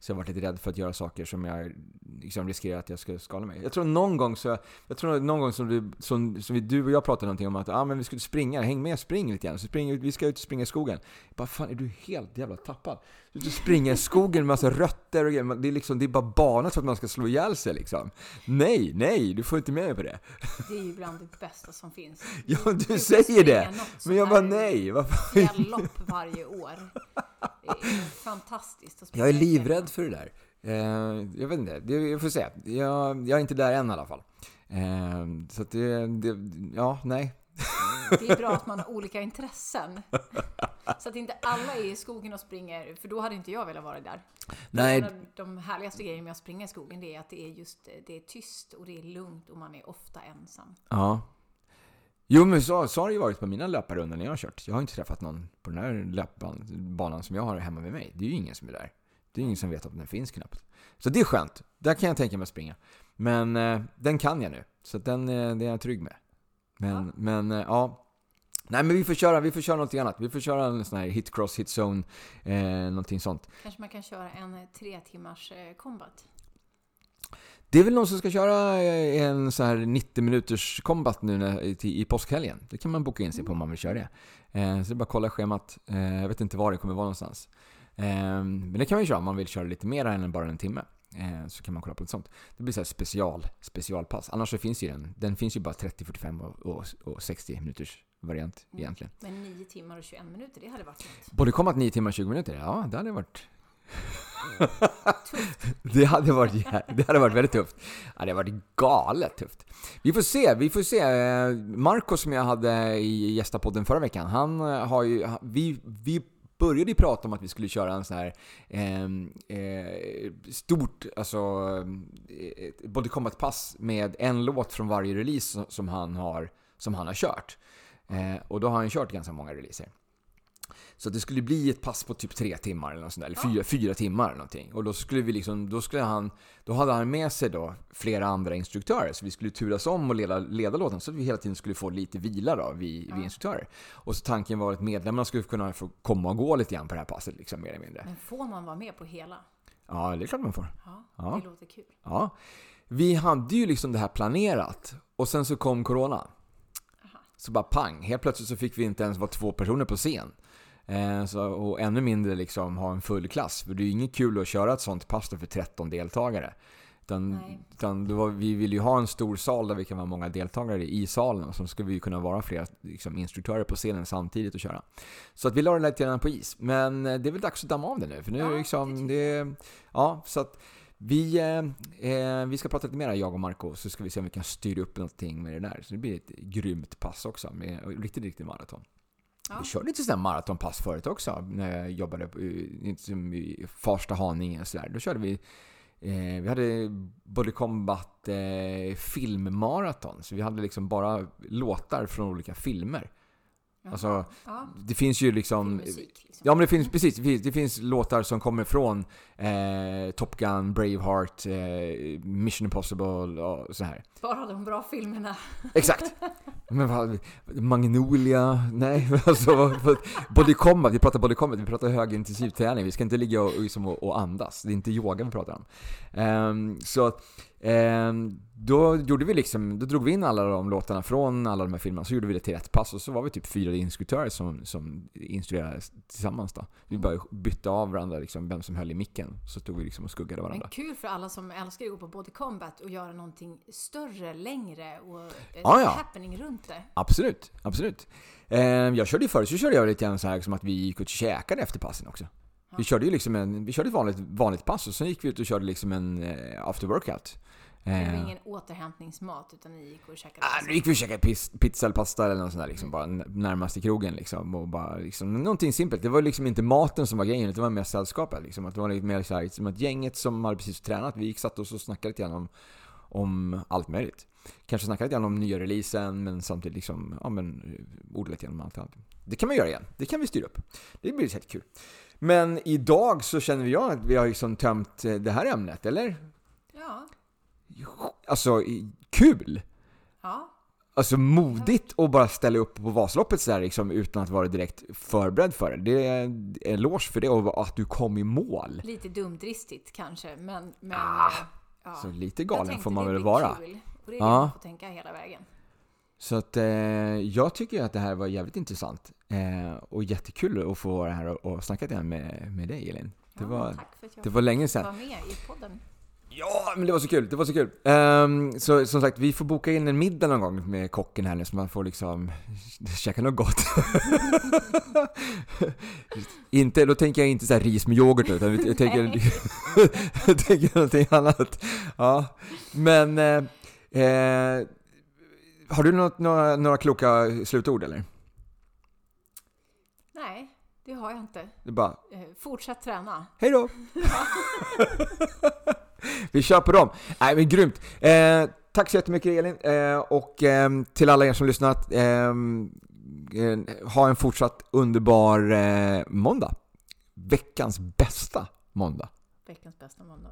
Så jag har varit lite rädd för att göra saker som jag liksom riskerar att jag ska skada mig. Jag tror någon gång så, jag tror någon gång som du, som, som du och jag pratade någonting om att ah, men vi skulle springa, häng med, spring lite grann. Så spring, vi ska ut och springa i skogen. Jag bara, fan är du helt jävla tappad? Du ska springa i skogen med massa rötter och grejer. Det är, liksom, det är bara banat för att man ska slå ihjäl sig liksom. Nej, nej, du får inte med mig på det. Det är ju bland det bästa som finns. ja, du, du säger det! Men jag bara, nej. Varför? lopp varje år. Det är fantastiskt. Att jag är livrädd för det där. Eh, jag vet inte, det, jag får se. Jag, jag, är inte där än i alla fall. Eh, så att det, det, ja, nej. Det är bra att man har olika intressen. Så att inte alla är i skogen och springer, för då hade inte jag velat vara där. Nej. De härligaste grejerna med att springa i skogen det är att det är just det är tyst och det är lugnt och man är ofta ensam. Ja. Jo men så, så har det ju varit på mina löparrundor när jag har kört. Jag har inte träffat någon på den här löpbanan som jag har hemma med mig. Det är ju ingen som är där. Det är ingen som vet att den finns knappt. Så det är skönt. Där kan jag tänka mig att springa. Men eh, den kan jag nu. Så den, eh, det är jag trygg med. Men, ja. men eh, ja. Nej men vi får köra, vi får köra någonting annat. Vi får köra en sån här hit cross, hit zone, eh, någonting sånt. Kanske man kan köra en eh, tre timmars eh, combat? Det är väl någon som ska köra eh, en sån här 90 minuters combat nu när, i, i påskhelgen. Det kan man boka in sig på om man vill köra det. Eh, så det är bara att kolla schemat. Eh, jag vet inte var det kommer vara någonstans. Men det kan man ju köra om man vill köra lite mer än bara en timme. Så kan man kolla på ett sånt. Det blir så special, specialpass. Annars så finns ju den. Den finns ju bara 30, 45 och, och, och 60 minuters variant mm. egentligen. Men 9 timmar och 21 minuter, det hade varit något. Både kommat 9 timmar och 20 minuter? Ja, det hade varit... det, hade varit, det hade varit väldigt tufft. det hade varit galet tufft. Vi får se, vi får se. Marco som jag hade i gästapodden förra veckan, han har ju... Vi, vi började ju prata om att vi skulle köra en sån här ehm, eh, stort, alltså eh, Body Combat-pass med en låt från varje release som han har, som han har kört. Eh, och då har han kört ganska många releaser. Så det skulle bli ett pass på typ tre timmar eller, något sånt där, eller fyra, fyra timmar eller någonting. Och då skulle vi liksom, då skulle han, då hade han med sig då flera andra instruktörer. Så vi skulle turas om och leda, leda låten så att vi hela tiden skulle få lite vila då, vi, ja. vi instruktörer. Och så tanken var att medlemmarna skulle kunna få komma och gå lite grann på det här passet liksom, mer eller mindre. Men får man vara med på hela? Ja, det är klart man får. Ja, ja. det låter kul. Ja. Vi hade ju liksom det här planerat och sen så kom Corona. Så bara pang, helt plötsligt så fick vi inte ens vara två personer på scen. Eh, så, och ännu mindre liksom ha en full klass. För det är ju inget kul att köra ett sånt pass för 13 deltagare. Utan, utan var, vi vill ju ha en stor sal där vi kan vara många deltagare i salen. Och så ska vi kunna vara flera liksom, instruktörer på scenen samtidigt och köra. Så att vi la det lite grann på is. Men eh, det är väl dags att damma av det nu. För nu ja, liksom, det, det Ja, så att vi, eh, eh, vi ska prata lite mer, jag och Marco, så ska vi se om vi kan styra upp någonting med det där. Så det blir ett grymt pass också, med riktigt, riktigt maraton. Ja. Vi körde lite sådana maratonpass förut också, när jag jobbade eh, i, i Farsta, Haninge och sådär. Då körde vi eh, vi hade Body Combat eh, filmmaraton, så vi hade liksom bara låtar från olika filmer. Alltså, ja. det finns ju liksom... Musik, liksom. Ja men det finns, precis, det finns, det finns låtar som kommer från eh, Top Gun, Braveheart, eh, Mission Impossible och så här. Bara de bra filmerna. Exakt! Men vad, Magnolia, nej alltså, Body Combat, vi pratar Body Combat, vi pratar högintensiv träning. Vi ska inte ligga och, liksom, och, och andas, det är inte yoga vi pratar om. Um, så då gjorde vi liksom, då drog vi in alla de låtarna från alla de här filmerna, så gjorde vi det till ett pass och så var vi typ fyra instruktörer som, som instruerade tillsammans då. Vi bara bytte av varandra liksom, vem som höll i micken, så stod vi liksom och skuggade varandra. Men kul för alla som älskar att gå på Body Combat och göra någonting större, längre och ah, ja. happening runt det. Absolut, absolut. Eh, jag körde ju förut så körde jag lite grann så här som att vi gick och käkade efter passen också. Vi körde ju liksom en, vi körde ett vanligt, vanligt pass och sen gick vi ut och körde liksom en eh, after workout. Det var eh. ingen återhämtningsmat utan ni gick och käkade? Ah, nu gick vi och käkade pizza eller pasta eller något sånt där liksom, bara närmast i krogen liksom. Och bara liksom, någonting simpelt. Det var liksom inte maten som var grejen, det var mer sällskapet liksom. Att det var lite mer så här, som att gänget som hade precis tränat, vi gick satt oss och snackade lite grann om, om allt möjligt. Kanske snacka lite grann om nya releasen, men samtidigt liksom, ja men, eh, odla lite grann om allt annat. Det kan man göra igen. Det kan vi styra upp. Det blir helt kul. Men idag så känner jag att vi har liksom tömt eh, det här ämnet, eller? Ja. Alltså, kul! Ja. Alltså modigt att bara ställa upp på Vasaloppet så här, liksom, utan att vara direkt förberedd för det. Det är en eloge för det och att du kom i mål. Lite dumdristigt kanske, men... men Ah, ja. Så lite galen får man väl vara. Kul. Och det är Ja. man tänka hela vägen. Så att eh, jag tycker att det här var jävligt intressant. Eh, och jättekul att få vara här och, och snacka grann med, med dig Elin. Det Ja, var, tack för att jag det var länge sedan. vara med i podden. Ja, men det var så kul. Det var så kul. Ehm, så som sagt, vi får boka in en middag någon gång med kocken här nu så man får liksom käka något gott. inte, då tänker jag inte så ris med yoghurt utan jag tänker, jag tänker någonting annat. Ja, men eh, eh, har du något, några, några kloka slutord eller? Nej, det har jag inte. Det bara, Eh, fortsätt träna. Hej då! Vi kör på dem. Nej men grymt. Eh, tack så jättemycket Elin. Eh, och eh, till alla er som lyssnat, eh, ha en fortsatt underbar eh, måndag. Veckans bästa måndag. Veckans bästa måndag.